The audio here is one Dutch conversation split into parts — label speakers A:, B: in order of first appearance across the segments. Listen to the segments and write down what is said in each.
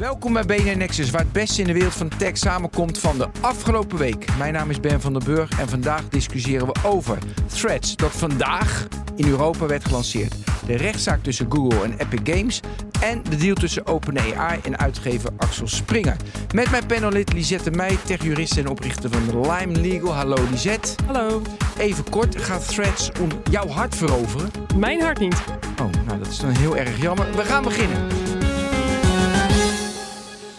A: Welkom bij BNR Nexus, waar het beste in de wereld van tech samenkomt van de afgelopen week. Mijn naam is Ben van den Burg en vandaag discussiëren we over Threads, dat vandaag in Europa werd gelanceerd. De rechtszaak tussen Google en Epic Games en de deal tussen OpenAI en uitgever Axel Springer. Met mijn panelid Lisette Meij, techjurist en oprichter van Lime Legal. Hallo Lisette.
B: Hallo.
A: Even kort, gaat Threads om jouw hart veroveren?
B: Mijn hart niet.
A: Oh, nou dat is dan heel erg jammer. We gaan beginnen.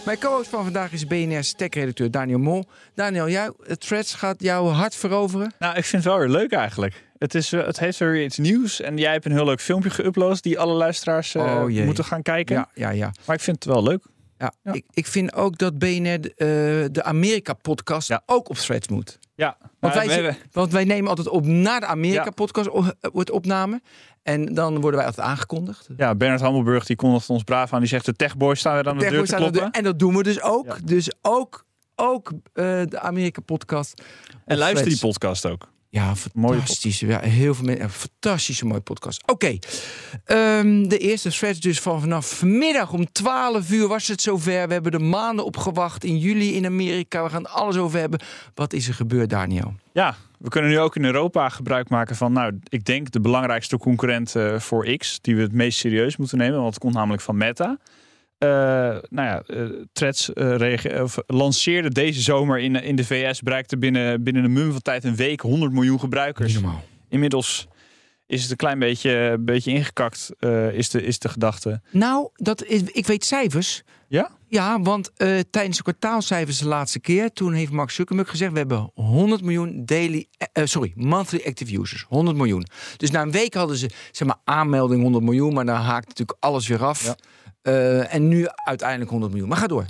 A: Mijn co-host van vandaag is BNR's tech-redacteur Daniel Mol. Daniel, jouw Threads gaat jouw hart veroveren?
C: Nou, ik vind het wel weer leuk eigenlijk. Het, is, uh, het heeft weer iets nieuws. En jij hebt een heel leuk filmpje geüpload die alle luisteraars uh,
A: Oh,
C: moeten gaan kijken.
A: Ja, ja, ja.
C: Maar ik vind het wel leuk.
A: ja.
C: Ja.
A: Ik, ik vind ook dat BNR uh, de Amerika-podcast
C: Ja.
A: ook op Threads moet.
C: Ja,
A: Want, wij,
C: hebben-
A: want wij nemen altijd op na de Amerika-podcast eh, wordt opname. En dan worden wij altijd aangekondigd.
C: ja, Bernard Hammelburg die kondigt ons braaf aan. Die zegt de techboys staan weer aan de deur te kloppen.
A: de- en dat doen we dus ook.
C: Ja.
A: Dus ook, ook eh, de Amerika-podcast.
C: En luister die podcast ook.
A: Ja,
C: Mooie
A: fantastisch. Ja, heel veel mensen. Een fantastische mooie podcast. Oké, Ehm, de eerste threads dus van vanaf vanmiddag om 12 uur was het zover. We hebben er maanden op gewacht in juli in Amerika. We gaan alles over hebben. Wat is er gebeurd, Daniel?
C: Ja, we kunnen nu ook in Europa gebruik maken van, nou, ik denk de belangrijkste concurrent eh, voor X, die we het meest serieus moeten nemen, want het komt namelijk van Meta. Eh, nou ja, eh, Threads eh, of lanceerde deze zomer in, in de VS, bereikte binnen, binnen een mum van tijd een week 100 miljoen gebruikers.
A: normaal.
C: Inmiddels is het een klein beetje, beetje ingekakt, eh, is, de, is de gedachte.
A: Nou, dat is, ik weet cijfers.
C: Ja?
A: Ja, want eh, tijdens de kwartaalcijfers de laatste keer, toen heeft Mark Zuckerberg gezegd: we hebben 100 miljoen daily, eh, sorry, monthly active users. 100 miljoen. Dus na een week hadden ze zeg maar aanmelding 100 miljoen, maar dan haakt natuurlijk alles weer af.
C: Ja.
A: Eh, en nu uiteindelijk 100 miljoen. Maar ga door.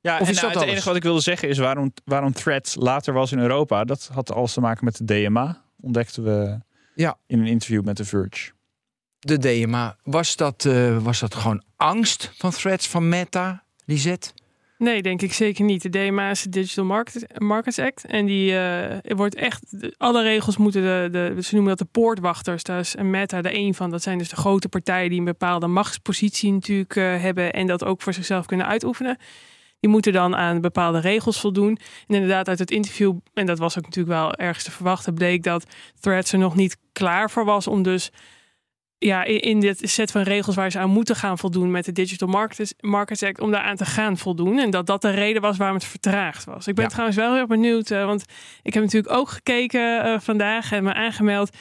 C: Ja,
A: Of
C: en
A: is
C: nou,
A: dat
C: het
A: alles?
C: enige wat ik wilde zeggen is waarom, waarom Threads later was in Europa. Dat had alles te maken met de DMA. Ontdekten we
A: Ja.
C: in een interview met The Verge.
A: De DMA. Was dat, eh, was dat gewoon angst van threads van Meta, Lisette?
B: Nee, denk ik zeker niet. De DMA is de Digital Market, Markets Act. En die eh, wordt echt. Alle regels moeten de, de. Ze noemen dat de poortwachters. Daar is Meta de een van. Dat zijn dus de grote partijen die een bepaalde machtspositie natuurlijk eh, hebben. En dat ook voor zichzelf kunnen uitoefenen. Die moeten dan aan bepaalde regels voldoen. En inderdaad, uit het interview, en dat was ook natuurlijk wel ergens te verwachten, bleek dat Threads er nog niet klaar voor was om dus ja, in, in dit set van regels waar ze aan moeten gaan voldoen met de Digital Markets, Markets Act, om daar aan te gaan voldoen. En dat dat de reden was waarom het vertraagd was. Ik ben
A: Ja.
B: trouwens wel heel benieuwd, eh, want ik heb natuurlijk ook gekeken eh, vandaag en me aangemeld.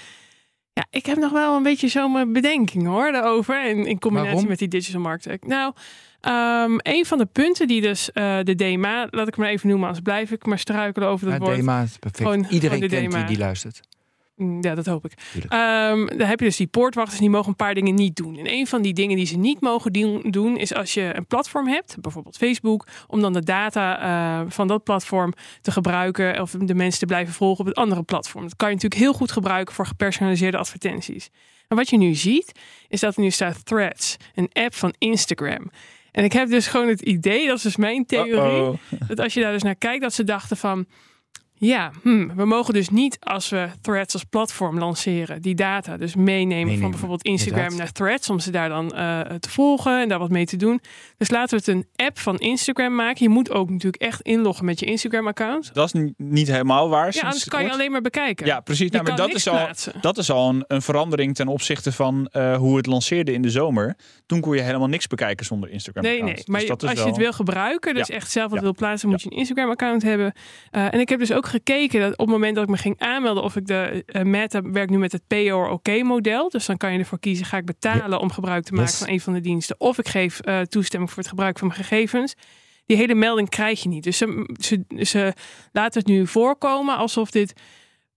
B: Ja, ik heb nog wel een beetje zo mijn bedenking hoor, daarover. In, in combinatie
A: Waarom?
B: met die Digital Markets Act. Nou, ehm, een van de punten die dus eh, de DMA, laat ik maar even noemen, anders blijf ik maar struikelen over dat
A: Ja,
B: woord.
A: DMA is perfect.
B: Gewoon-
A: Iedereen
B: gewoon de
A: kent die
B: DMA.
A: die luistert.
B: Mm, Ja, dat hoop ik. Ehm, dan heb je dus die poortwachters, die mogen een paar dingen niet doen. En een van die dingen die ze niet mogen doen- is als je een platform hebt, bijvoorbeeld Facebook, om dan de data eh, van dat platform te gebruiken of de mensen te blijven volgen op het andere platform. Dat kan je natuurlijk heel goed gebruiken voor gepersonaliseerde advertenties. En wat je nu ziet, is dat er nu staat Threads, een app van Instagram. En ik heb dus gewoon het idee, dat is dus mijn theorie, dat als je daar dus naar kijkt, dat ze dachten van. Ja, hm, we mogen dus niet als we Threads als platform lanceren, die data dus meenemen,
A: Meenemen,
B: van bijvoorbeeld Instagram
A: inderdaad.
B: naar Threads, om ze daar dan eh, te volgen en daar wat mee te doen. Dus laten we het een app van Instagram maken. Je moet ook natuurlijk echt inloggen met je Instagram-account.
C: Dat is ni- niet helemaal waar.
B: Ja, anders kan je alleen maar bekijken.
C: Ja, precies. Nou, maar
B: kan
C: dat
B: niks
C: is al,
B: plaatsen.
C: dat is al een, een verandering ten opzichte van eh, hoe het lanceerde in de zomer. Toen kon je helemaal niks bekijken zonder Instagram.
B: Nee, nee. Maar
C: dus is
B: als je het wil gebruiken, dus
C: Ja.
B: echt zelf wat
C: Ja.
B: wil plaatsen, moet je een Instagram-account hebben. Uh, en ik heb dus ook gekeken dat op het moment dat ik me ging aanmelden, of ik de uh, Meta werkt nu met het pay or OK model. Dus dan kan je ervoor kiezen: ga ik betalen om gebruik te maken
A: Yes.
B: van een van de diensten, of ik geef uh, toestemming voor het gebruik van mijn gegevens. Die hele melding krijg je niet. Dus ze, ze, ze laten het nu voorkomen alsof dit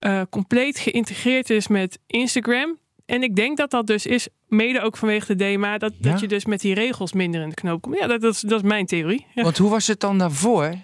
B: uh, compleet geïntegreerd is met Instagram. En ik denk dat dat dus is mede ook vanwege de DMA, dat,
A: Ja?
B: dat je dus met die regels minder in de knoop komt. Ja, dat, dat, is, dat is mijn theorie. Ja.
A: Want hoe was het dan daarvoor?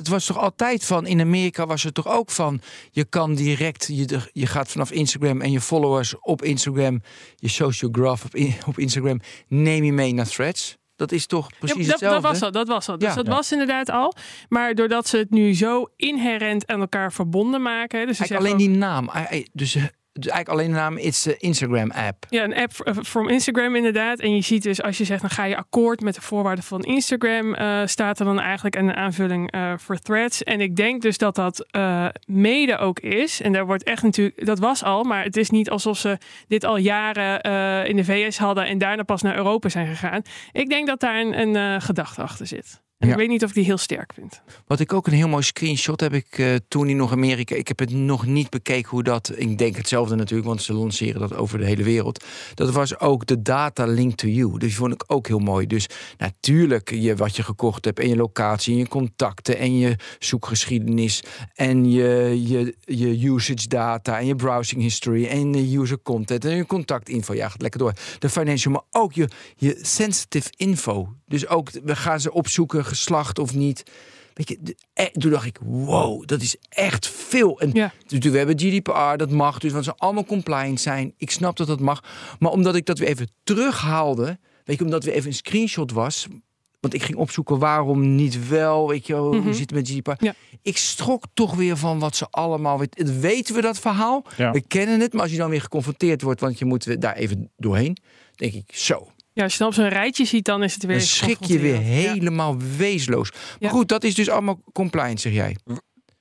A: Het was toch altijd van, in Amerika was het toch ook van, je kan direct, je, je gaat vanaf Instagram en je followers op Instagram, je social graph op, op Instagram, neem je mee naar threads. Dat is toch precies
B: Ja, dat,
A: hetzelfde?
B: dat was al, dat was al. Dus
A: Ja.
B: dat
C: Ja.
B: was inderdaad al. Maar doordat ze het nu zo inherent aan elkaar verbonden maken. Dus ze
A: alleen die naam. Ah, eh, Dus, eh, dus eigenlijk alleen de naam, it's de Instagram app.
B: Ja, een app from Instagram inderdaad. En je ziet dus als je zegt, dan ga je akkoord met de voorwaarden van Instagram, eh, staat er dan eigenlijk een aanvulling eh, voor threads. En ik denk dus dat dat eh, mede ook is. En daar wordt echt natuurlijk, dat was al, maar het is niet alsof ze dit al jaren in de VS hadden en daarna pas naar Europa zijn gegaan. Ik denk dat daar een, een gedachte achter zit. En
A: Ja.
B: ik weet niet of ik die heel sterk vind.
A: Wat ik ook een heel mooi screenshot heb ik eh, toen in nog Amerika. Ik heb het nog niet bekeken hoe dat. Ik denk hetzelfde natuurlijk, want ze lanceren dat over de hele wereld. Dat was ook de data link to you. Dus die vond ik ook heel mooi. Dus natuurlijk je, wat je gekocht hebt en je locatie en je contacten en je zoekgeschiedenis en je, je, je usage data en je browsing history en je user content en je contactinfo. Ja, gaat lekker door. De financial, maar ook je, je sensitive info. Dus ook we gaan ze opzoeken, geslacht of niet. Weet je, de- eh, toen dacht ik, wow, dat is echt veel. En
B: Ja.
A: dus we hebben GDPR, dat mag, dus want ze allemaal compliant zijn. Ik snap dat dat mag. Maar omdat ik dat weer even terughaalde, weet je, omdat we even een screenshot was. Want ik ging opzoeken waarom niet wel, weet je, wel,
B: Mhm.
A: hoe zit het met GDPR?
B: Ja.
A: Ik schrok toch weer van wat ze allemaal... weet- Het weten we dat verhaal,
C: Ja.
A: we kennen het. Maar als je dan weer geconfronteerd wordt, want je moet daar even doorheen. denk ik, zo,
B: Ja, als je dan op zo'n rijtje ziet, dan is het weer
A: dan schrik je weer.
B: Ja.
A: helemaal weesloos. Maar
B: Ja.
A: goed, dat is dus allemaal compliant, zeg jij.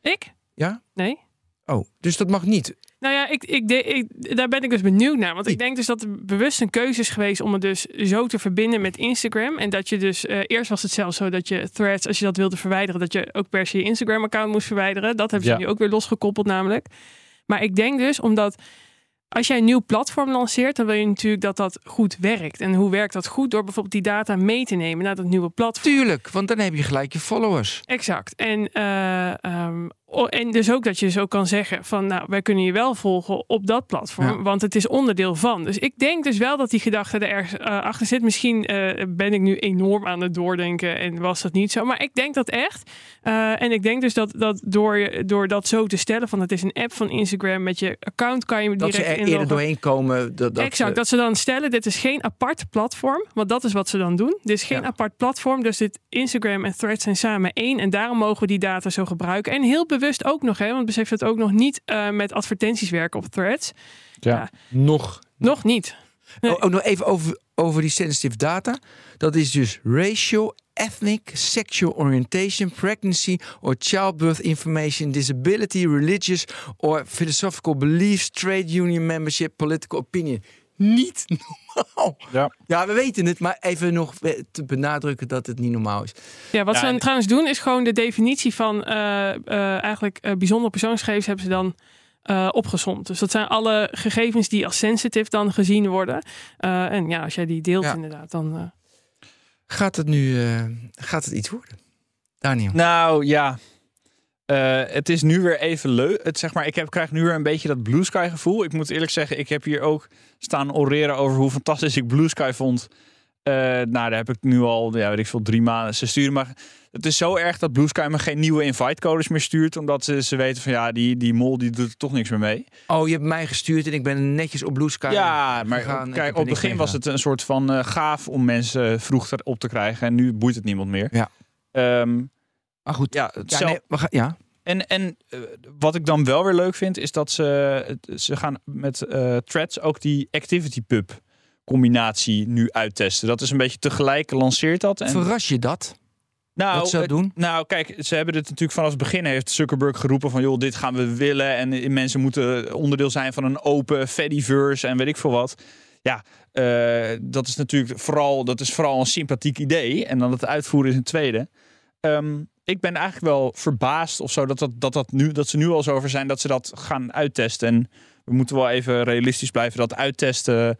B: Ik?
A: Ja?
B: Nee.
A: Oh, dus dat mag niet.
B: Nou ja, ik, ik, daar ben ik dus benieuwd naar. Want ik denk dus dat er bewust een keuze is geweest om het dus zo te verbinden met Instagram. En dat je dus, eh, eerst was het zelfs zo dat je threads, als je dat wilde verwijderen, dat je ook per se je Instagram-account moest verwijderen. Dat hebben ze
C: Ja.
B: nu ook weer losgekoppeld namelijk. Maar ik denk dus, omdat als jij een nieuw platform lanceert, dan wil je natuurlijk dat dat goed werkt. En hoe werkt dat goed? Door bijvoorbeeld die data mee te nemen naar dat nieuwe platform.
A: Tuurlijk, want dan heb je gelijk je followers.
B: Exact. En, o- en dus ook dat je zo kan zeggen van nou, wij kunnen je wel volgen op dat platform,
A: Ja.
B: want het is onderdeel van. Dus ik denk dus wel dat die gedachte er ergens eh, achter zit. Misschien eh, ben ik nu enorm aan het doordenken en was dat niet zo. Maar ik denk dat echt. Eh, en ik denk dus dat, dat door, door dat zo te stellen van het is een app van Instagram met je account kan je
A: Dat
B: direct
A: ze er
B: inloggen.
A: eerder doorheen komen. Dat, dat
B: exact,
A: ze-
B: dat ze dan stellen, dit is geen apart platform, want dat is wat ze dan doen. Dit is geen
A: Ja.
B: apart platform, dus dit Instagram en Threads zijn samen één en daarom mogen we die data zo gebruiken. En heel bewust ook nog, hè, want besef dat ook nog niet eh, met advertenties werken op Threads.
C: Ja.
A: nog.
B: Nog niet. Nee.
A: Oh, oh, nog even over, over die sensitive data. Dat is dus racial, ethnic, sexual orientation, pregnancy or childbirth information, disability, religious or philosophical beliefs, trade union membership, political opinion. Niet normaal.
C: Ja.
A: Ja, we weten het, maar even nog te benadrukken dat het niet normaal is.
B: Ja, wat
C: Ja,
B: ze dan
C: en-
B: trouwens doen is gewoon de definitie van eh, eh, eigenlijk eh, bijzondere persoonsgegevens hebben ze dan eh opgezomd. Dus dat zijn alle gegevens die als sensitive dan gezien worden. Eh, en ja, als jij die deelt
A: Ja.
B: inderdaad, dan... eh,
A: Gaat het nu eh, gaat het iets worden? Daniel.
C: Nou ja, Eh, het is nu weer even leuk. Het, zeg maar, ik heb, krijg nu weer een beetje dat Blue Sky gevoel. Ik moet eerlijk zeggen, ik heb hier ook staan oreren over hoe fantastisch ik Blue Sky vond. Eh, nou, daar heb ik nu al, ja, weet ik veel, drie maanden. Ze sturen maar. Het is zo erg dat Blue Sky me geen nieuwe invite codes meer stuurt. Omdat ze, ze weten van ja, die, die mol die doet er toch niks meer mee.
A: Oh, je hebt mij gestuurd en ik ben netjes op Blue Sky
C: Ja, maar
A: gegaan.
C: Kijk, op het begin was het een soort van eh, gaaf om mensen vroeg op te krijgen. En nu boeit het niemand meer.
A: Ja.
C: Ehm,
A: Maar goed,
C: ja,
A: ja,
C: hetzelfde-
A: nee, we gaan, ja.
C: En, en eh, wat ik dan wel weer leuk vind, is dat ze, het- ze gaan met eh threads ook die activity pub combinatie nu uittesten. Dat is een beetje tegelijk lanceert dat. En,
A: verras je dat?
C: nou,
A: dat ze dat
C: het-
A: doen?
C: nou, kijk, ze hebben dit natuurlijk vanaf het begin heeft Zuckerberg geroepen van joh, dit gaan we willen en eh, mensen moeten onderdeel zijn van een open Fediverse en weet ik veel wat. Ja, dat is natuurlijk vooral, dat is vooral een sympathiek idee en dan het uitvoeren is een tweede. Ehm, ik ben eigenlijk wel verbaasd of zo dat, dat, dat, dat, nu, dat ze nu al zo over zijn dat ze dat gaan uittesten. En we moeten wel even realistisch blijven dat uittesten.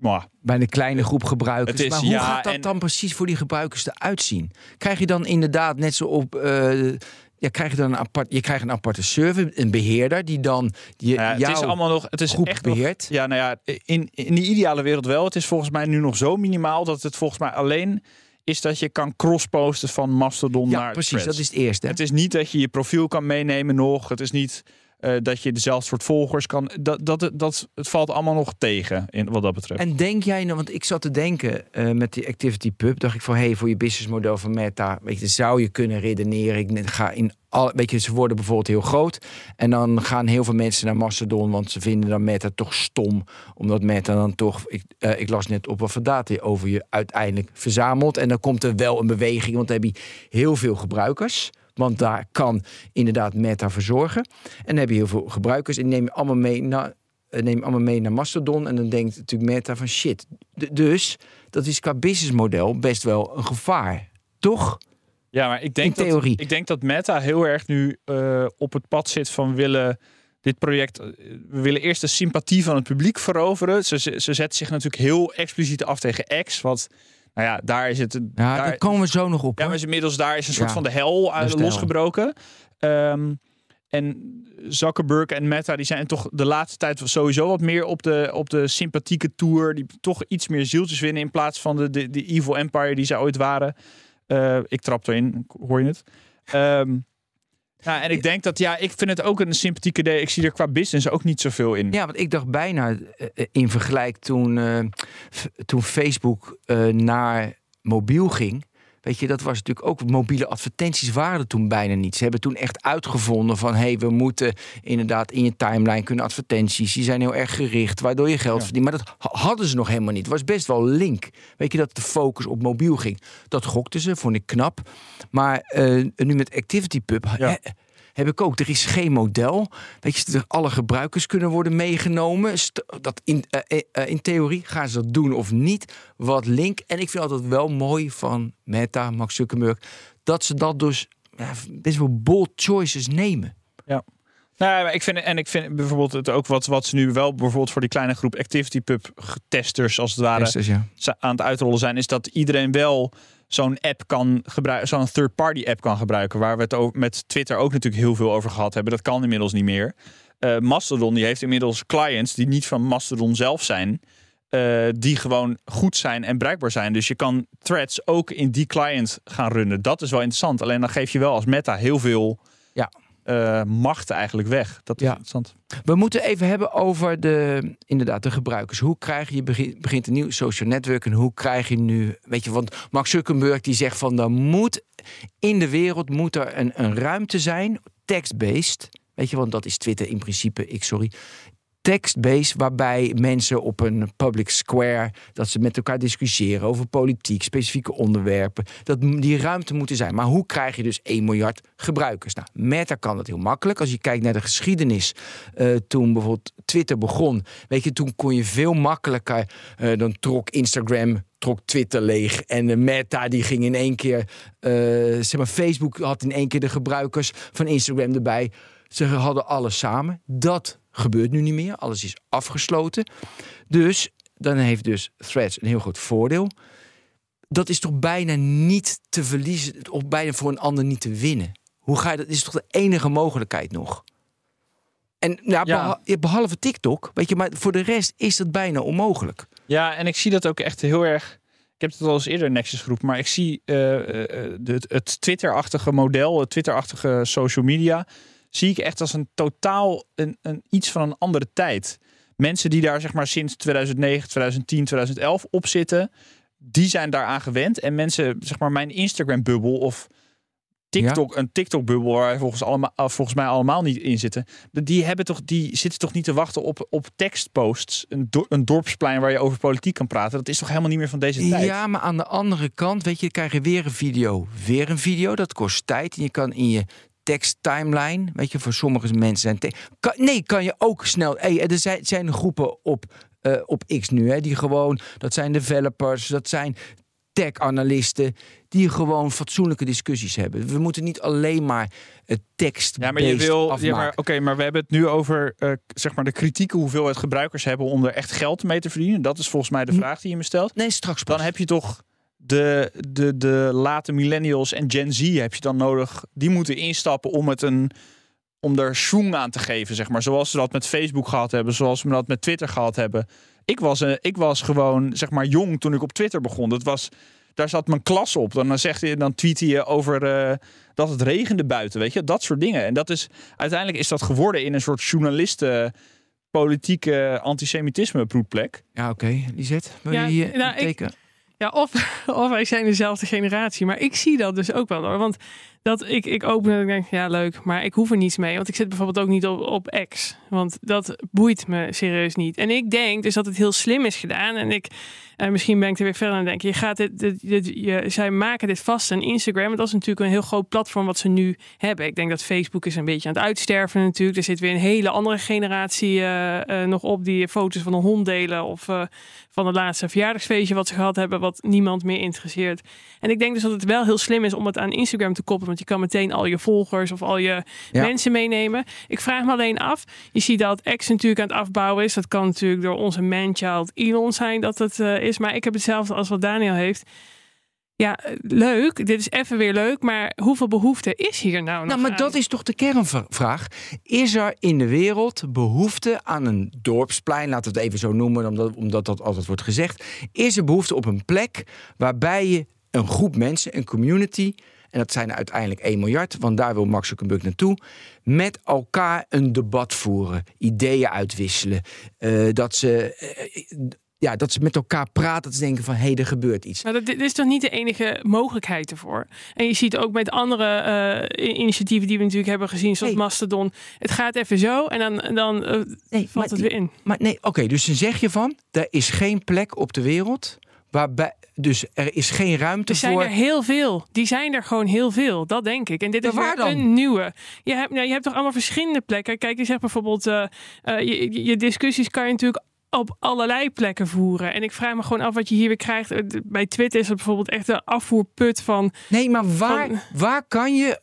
C: mwah,
A: Bij een kleine groep gebruikers.
C: Is-
A: maar hoe
C: ja,
A: gaat dat
C: en-
A: dan precies voor die gebruikers eruit zien? Krijg je dan inderdaad net zo op... eh, ja, krijg je dan een apart, je krijgt een aparte server, een beheerder die dan
C: Nou ja, het is allemaal nog. Het is echt nog,
A: beheert.
C: Ja, nou ja, in, in die ideale wereld wel. Het is volgens mij nu nog zo minimaal dat het volgens mij alleen is dat je kan crossposten van Mastodon
A: ja,
C: naar
A: precies.
C: Threads.
A: Dat is het eerste.
C: Het is niet dat je je profiel kan meenemen nog. Het is niet eh, dat je dezelfde soort volgers kan. Dat, dat, dat, het valt allemaal nog tegen in wat dat betreft.
A: En denk jij nou, want ik zat te denken eh, met die Activity Pub, dacht ik van hé, hey, voor je businessmodel van Meta, weet je, zou je kunnen redeneren. Ik ga in al, weet je, ze worden bijvoorbeeld heel groot en dan gaan heel veel mensen naar Mastodon, want ze vinden dan Meta toch stom, omdat Meta dan toch, ik, eh, ik las net op wat voor data over je uiteindelijk verzamelt en dan komt er wel een beweging, want dan heb je heel veel gebruikers. Want daar kan inderdaad Meta verzorgen. En dan heb je heel veel gebruikers en neem je allemaal mee naar eh, neem allemaal mee naar Mastodon. En dan denkt natuurlijk Meta van shit. D- dus dat is qua businessmodel best wel een gevaar. Toch?
C: Ja, maar ik denk,
A: In theorie.
C: Dat, ik denk dat Meta heel erg nu eh, op het pad zit van willen dit project. eh, We willen eerst de sympathie van het publiek veroveren. Ze, ze, ze zetten zich natuurlijk heel expliciet af tegen X. Wat, nou ja, daar is het.
A: Ja,
C: daar,
A: daar komen we zo nog op.
C: ja, maar is inmiddels daar is een soort
A: Ja.
C: van de hel
A: de hel.
C: losgebroken. Ehm, en Zuckerberg en Meta die zijn toch de laatste tijd sowieso wat meer op de, op de sympathieke tour. Die toch iets meer zieltjes winnen in plaats van de, de, de evil empire die zij ooit waren. Eh, ik trap erin, hoor je het? Ehm, ja, en ik denk dat, ja, ik vind het ook een sympathieke idee. Ik zie er qua business ook niet zoveel in.
A: Ja, want ik dacht bijna eh, in vergelijk toen, eh, toen Facebook eh, naar mobiel ging. Weet je, dat was natuurlijk ook mobiele advertenties waren er toen bijna niet. Ze hebben toen echt uitgevonden van hé, hey, we moeten inderdaad in je timeline kunnen advertenties. Die zijn heel erg gericht, waardoor je geld
C: Ja.
A: verdient. Maar dat ha- hadden ze nog helemaal niet. Het was best wel link. Weet je dat de focus op mobiel ging. Dat gokten ze, vond ik knap. Maar eh, nu met ActivityPub
C: Ja.
A: hè, heb ik ook. Er is geen model. Weet je, alle gebruikers kunnen worden meegenomen. Dat in, eh, eh, eh, in theorie gaan ze dat doen of niet. Wat link. En ik vind altijd wel mooi van Meta, Max Zuckerberg, dat ze dat dus ja, best wel bold choices nemen.
C: Nou, maar ik vind, en ik vind bijvoorbeeld het ook wat, wat ze nu wel bijvoorbeeld voor die kleine groep ActivityPub testers als het ware
A: Testers, ja.
C: aan het uitrollen zijn, is dat iedereen wel zo'n app kan gebruiken, zo'n third-party app kan gebruiken, waar we het met Twitter ook natuurlijk heel veel over gehad hebben. Dat kan inmiddels niet meer. Eh, Mastodon die heeft inmiddels clients die niet van Mastodon zelf zijn, eh, die gewoon goed zijn en bruikbaar zijn. Dus je kan threads ook in die client gaan runnen. Dat is wel interessant. Alleen dan geef je wel als meta heel veel
A: Ja.
C: Eh, macht eigenlijk weg. Dat is
A: Ja.
C: interessant.
A: We moeten even hebben over de, inderdaad, de gebruikers. Hoe krijg je, begint, een nieuw social network en hoe krijg je nu, weet je, want Mark Zuckerberg die zegt van, er moet in de wereld moet er een, een ruimte zijn, text-based, weet je, want dat is Twitter in principe, ik sorry, text-based, waarbij mensen op een public square, dat ze met elkaar discussiëren over politiek, specifieke onderwerpen, dat die ruimte moet er zijn. Maar hoe krijg je dus 1 miljard gebruikers? Nou, Meta kan dat heel makkelijk. Als je kijkt naar de geschiedenis, eh, toen bijvoorbeeld Twitter begon, weet je, toen kon je veel makkelijker, eh, dan trok Instagram trok Twitter leeg. En de Meta die ging in één keer, eh, zeg maar, Facebook had in één keer de gebruikers van Instagram erbij. Ze hadden alles samen. Dat gebeurt nu niet meer. Alles is afgesloten. Dus dan heeft dus Threads een heel groot voordeel. Dat is toch bijna niet te verliezen, of bijna voor een ander niet te winnen. Hoe ga je dat? Is toch de enige mogelijkheid nog? En ja,
C: Ja.
A: beha- ja, behalve TikTok, weet je, maar voor de rest is dat bijna onmogelijk.
C: Ja, en ik zie dat ook echt heel erg. Ik heb het al eens eerder in Nexus groep, maar ik zie eh, eh, de, het Twitter-achtige model, het Twitter-achtige social media, zie ik echt als een totaal een, een iets van een andere tijd. Mensen die daar zeg maar sinds 2009, 2010, 2011 op zitten, die zijn daaraan gewend. En mensen, zeg maar mijn Instagram-bubbel of TikTok, een TikTok-bubbel waar wij volgens, allemaal, eh, volgens mij allemaal niet in zitten. Die, hebben toch, die zitten toch niet te wachten op, op tekstposts. Een, do- een dorpsplein waar je over politiek kan praten. Dat is toch helemaal niet meer van deze tijd?
A: Ja, maar aan de andere kant, weet je, krijg je weer een video. Weer een video, dat kost tijd. En je kan in je tekst timeline, weet je, voor sommige mensen zijn... kan, nee, kan je ook snel... Hey, er zijn, zijn groepen op, eh, op X nu, hè, die gewoon... Dat zijn developers, dat zijn tech-analisten... die gewoon fatsoenlijke discussies hebben. We moeten niet alleen maar het tekst
C: Ja, maar je wil. Ja, maar oké, maar we hebben het nu over eh, zeg maar de kritieke hoeveelheid gebruikers hebben om er echt geld mee te verdienen. Dat is volgens mij de
A: Hm.
C: vraag die je me stelt.
A: Nee, straks pas.
C: Dan heb je toch de, de, de late millennials en Gen Z heb je dan nodig. Die moeten instappen om het een om er schoen aan te geven, zeg maar. Zoals ze dat met Facebook gehad hebben, zoals we dat met Twitter gehad hebben. Ik was, uh, ik was gewoon, zeg maar, jong toen ik op Twitter begon. Dat was, daar zat mijn klas op. Dan, zegt hij, dan tweet je over uh, dat het regende buiten, weet je. Dat soort dingen. En dat is, uiteindelijk is dat geworden in een soort journalisten politieke antisemitisme proetplek.
A: Ja, oké. Okay. Lisette, wil ja, je hier nou,
B: ik, ja, of, of wij zijn dezelfde generatie. Maar ik zie dat dus ook wel hoor. Want dat ik, ik open en denk, ja leuk, maar ik hoef er niets mee. Want ik zit bijvoorbeeld ook niet op, op X. Want dat boeit me serieus niet. En ik denk dus dat het heel slim is gedaan. En ik, en misschien ben ik er weer verder aan denken. Je gaat dit, dit, dit, je, zij maken dit vast aan Instagram. Want dat is natuurlijk een heel groot platform wat ze nu hebben. Ik denk dat Facebook is een beetje aan het uitsterven natuurlijk. Er zit weer een hele andere generatie uh, uh, nog op die foto's van een hond delen. Of uh, van het laatste verjaardagsfeestje wat ze gehad hebben. Wat niemand meer interesseert. En ik denk dus dat het wel heel slim is om het aan Instagram te koppelen. Want je kan meteen al je volgers of al je mensen meenemen. Ik vraag me alleen af. Je ziet dat X natuurlijk aan het afbouwen is. Dat kan natuurlijk door onze manchild Elon zijn dat het uh, is. Maar ik heb hetzelfde als wat Daniel heeft. Ja, leuk. Dit is even weer leuk. Maar hoeveel behoefte is hier nou nog
A: Nou, maar dat is toch de kernvraag. Is er in de wereld behoefte aan een dorpsplein, laten we het even zo noemen, omdat, omdat dat altijd wordt gezegd. Is er behoefte op een plek waarbij je een groep mensen, een community, en dat zijn uiteindelijk 1 miljard, want daar wil Max Zuckerberg naartoe, met elkaar een debat voeren, ideeën uitwisselen, uh, dat ze uh, ja, dat ze met elkaar praten. Dat ze denken van, hé, hey, er gebeurt iets.
B: Maar dat, dit is toch niet de enige mogelijkheid ervoor? En je ziet ook met andere uh, initiatieven die we natuurlijk hebben gezien, zoals nee. Mastodon. Het gaat even zo en dan, dan uh, nee, valt het weer in.
A: Maar nee, oké, okay, dus dan zeg je van, er is geen plek op de wereld waarbij... Dus er is geen ruimte
B: voor. Er zijn er heel veel. Die zijn er gewoon heel veel. Dat denk ik. En dit is weer een nieuwe. Je hebt, nou, je hebt toch allemaal verschillende plekken. Kijk, je zegt bijvoorbeeld. Uh, je, je discussies kan je natuurlijk op allerlei plekken voeren. En ik vraag me gewoon af wat je hier weer krijgt. Bij Twitter is het bijvoorbeeld echt een afvoerput van.
A: Nee, maar waar, van... waar kan je.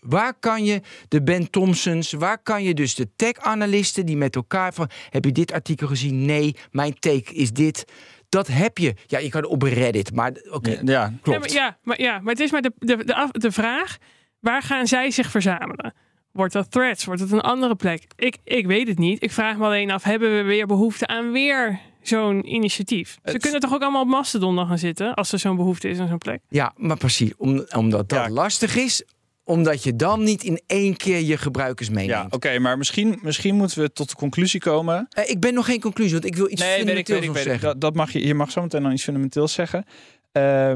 A: Waar kan je de Ben Thompsons, waar kan je dus de tech-analisten die met elkaar van. Heb je dit artikel gezien? Nee, mijn take is dit. Dat heb je. Ja, je kan op Reddit, maar oké. Okay,
C: ja, klopt.
B: Ja maar, ja, maar, ja, maar het is maar de, de, de, de vraag: waar gaan zij zich verzamelen? Wordt dat threads? Wordt het een andere plek? Ik, ik weet het niet. Ik vraag me alleen af, hebben we weer behoefte aan weer zo'n initiatief? Ze kunnen toch ook allemaal op Mastodon gaan zitten als er zo'n behoefte is aan zo'n plek?
A: Ja, maar precies. Om, omdat dat lastig is, omdat je dan niet in één keer je gebruikers meeneemt. Ja,
C: oké, maar misschien, misschien moeten we tot de conclusie komen.
A: Uh, ik ben nog geen conclusie, want ik wil iets nee, fundamenteels weet ik, weet ik,
C: zeggen. Dat, dat, mag je, je mag zo meteen dan iets fundamenteels zeggen. Uh,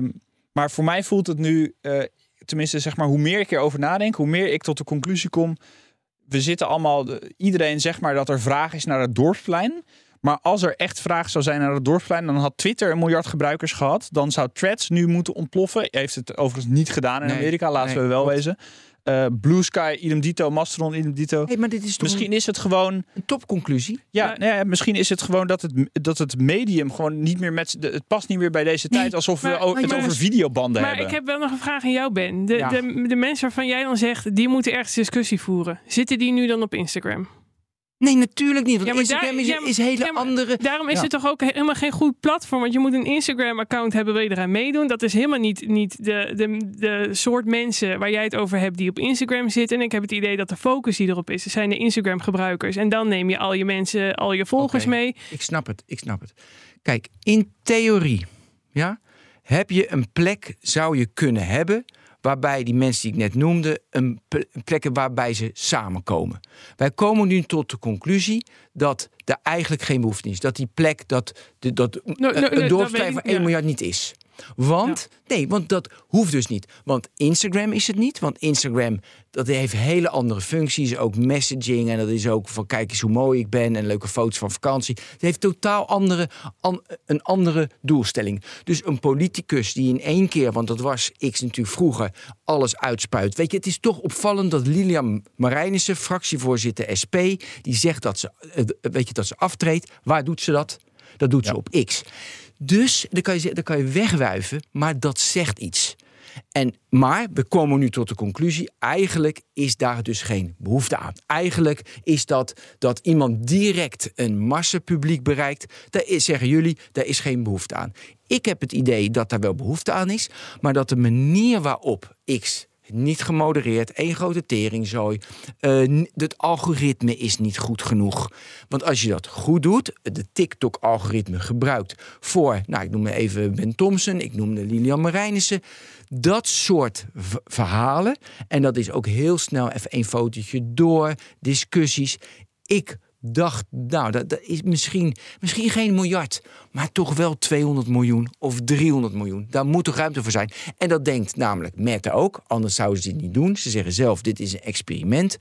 C: maar voor mij voelt het nu... Uh, tenminste, zeg maar, hoe meer ik erover nadenk, hoe meer ik tot de conclusie kom. We zitten allemaal, iedereen zegt maar dat er vraag is naar het dorpsplein. Maar als er echt vraag zou zijn naar het dorpsplein, dan had Twitter een miljard gebruikers gehad. Dan zou Threads nu moeten ontploffen. Heeft het overigens niet gedaan in Amerika, laten we wel wezen. Uh, Blue Sky, idem dito, Mastodon, idem dito.
A: Hey, maar dit is
C: misschien is het gewoon
A: een topconclusie.
C: Ja, ja. Nee, misschien is het gewoon dat het, dat het medium gewoon niet meer met het past niet meer bij deze tijd, alsof we maar, het over videobanden
B: maar
C: hebben.
B: Maar ik heb wel nog een vraag aan jou, Ben. De, ja. de, de mensen waarvan jij dan zegt, die moeten ergens discussie voeren. Zitten die nu dan op Instagram?
A: Nee, natuurlijk niet. Want ja, Instagram daar, is, ja, is hele andere.
B: Daarom is het toch ook helemaal geen goed platform. Want je moet een Instagram-account hebben, wil je eraan meedoen. Dat is helemaal niet, niet de, de, de soort mensen waar jij het over hebt die op Instagram zitten. En ik heb het idee dat de focus die erop is, zijn de Instagram-gebruikers. En dan neem je al je mensen, al je volgers okay. mee.
A: Ik snap het, ik snap het. Kijk, in theorie, ja, heb je een plek, zou je kunnen hebben waarbij die mensen die ik net noemde, een plekken waarbij ze samenkomen. Wij komen nu tot de conclusie dat er eigenlijk geen behoefte is. Dat die plek, dat, dat no, no, een dorpsplein van 1 ja. miljard niet is. Want, ja. nee, want dat hoeft dus niet. Want Instagram is het niet. Want Instagram, dat heeft hele andere functies. Ook messaging en dat is ook van kijk eens hoe mooi ik ben. En leuke foto's van vakantie. Het heeft totaal andere, an, een andere doelstelling. Dus een politicus die in één keer, want dat was ik natuurlijk vroeger, alles uitspuit. Weet je, het is toch opvallend dat Lilian Marijnissen, fractievoorzitter SP, die zegt dat ze, weet je, dat ze aftreedt. Waar doet ze dat? Dat doet ja. ze op X. Dus dan kan, je, dan kan je wegwuiven, maar dat zegt iets. En, maar we komen nu tot de conclusie, eigenlijk is daar dus geen behoefte aan. Eigenlijk is dat dat iemand direct een massapubliek bereikt, daar is, zeggen jullie, daar is geen behoefte aan. Ik heb het idee dat daar wel behoefte aan is, maar dat de manier waarop X niet gemodereerd, één grote teringzooi. Uh, het algoritme is niet goed genoeg. Want als je dat goed doet, de TikTok-algoritme gebruikt voor, nou ik noem even Ben Thompson, ik noemde Lilian Marijnissen. Dat soort verhalen, en dat is ook heel snel even een fotootje door, discussies. Ik dacht, nou, dat, dat, is misschien, misschien geen miljard, maar toch wel 200 miljoen of 300 miljoen. Daar moet toch ruimte voor zijn. En dat denkt namelijk Meta ook, anders zouden ze dit niet doen. Ze zeggen zelf, dit is een experiment.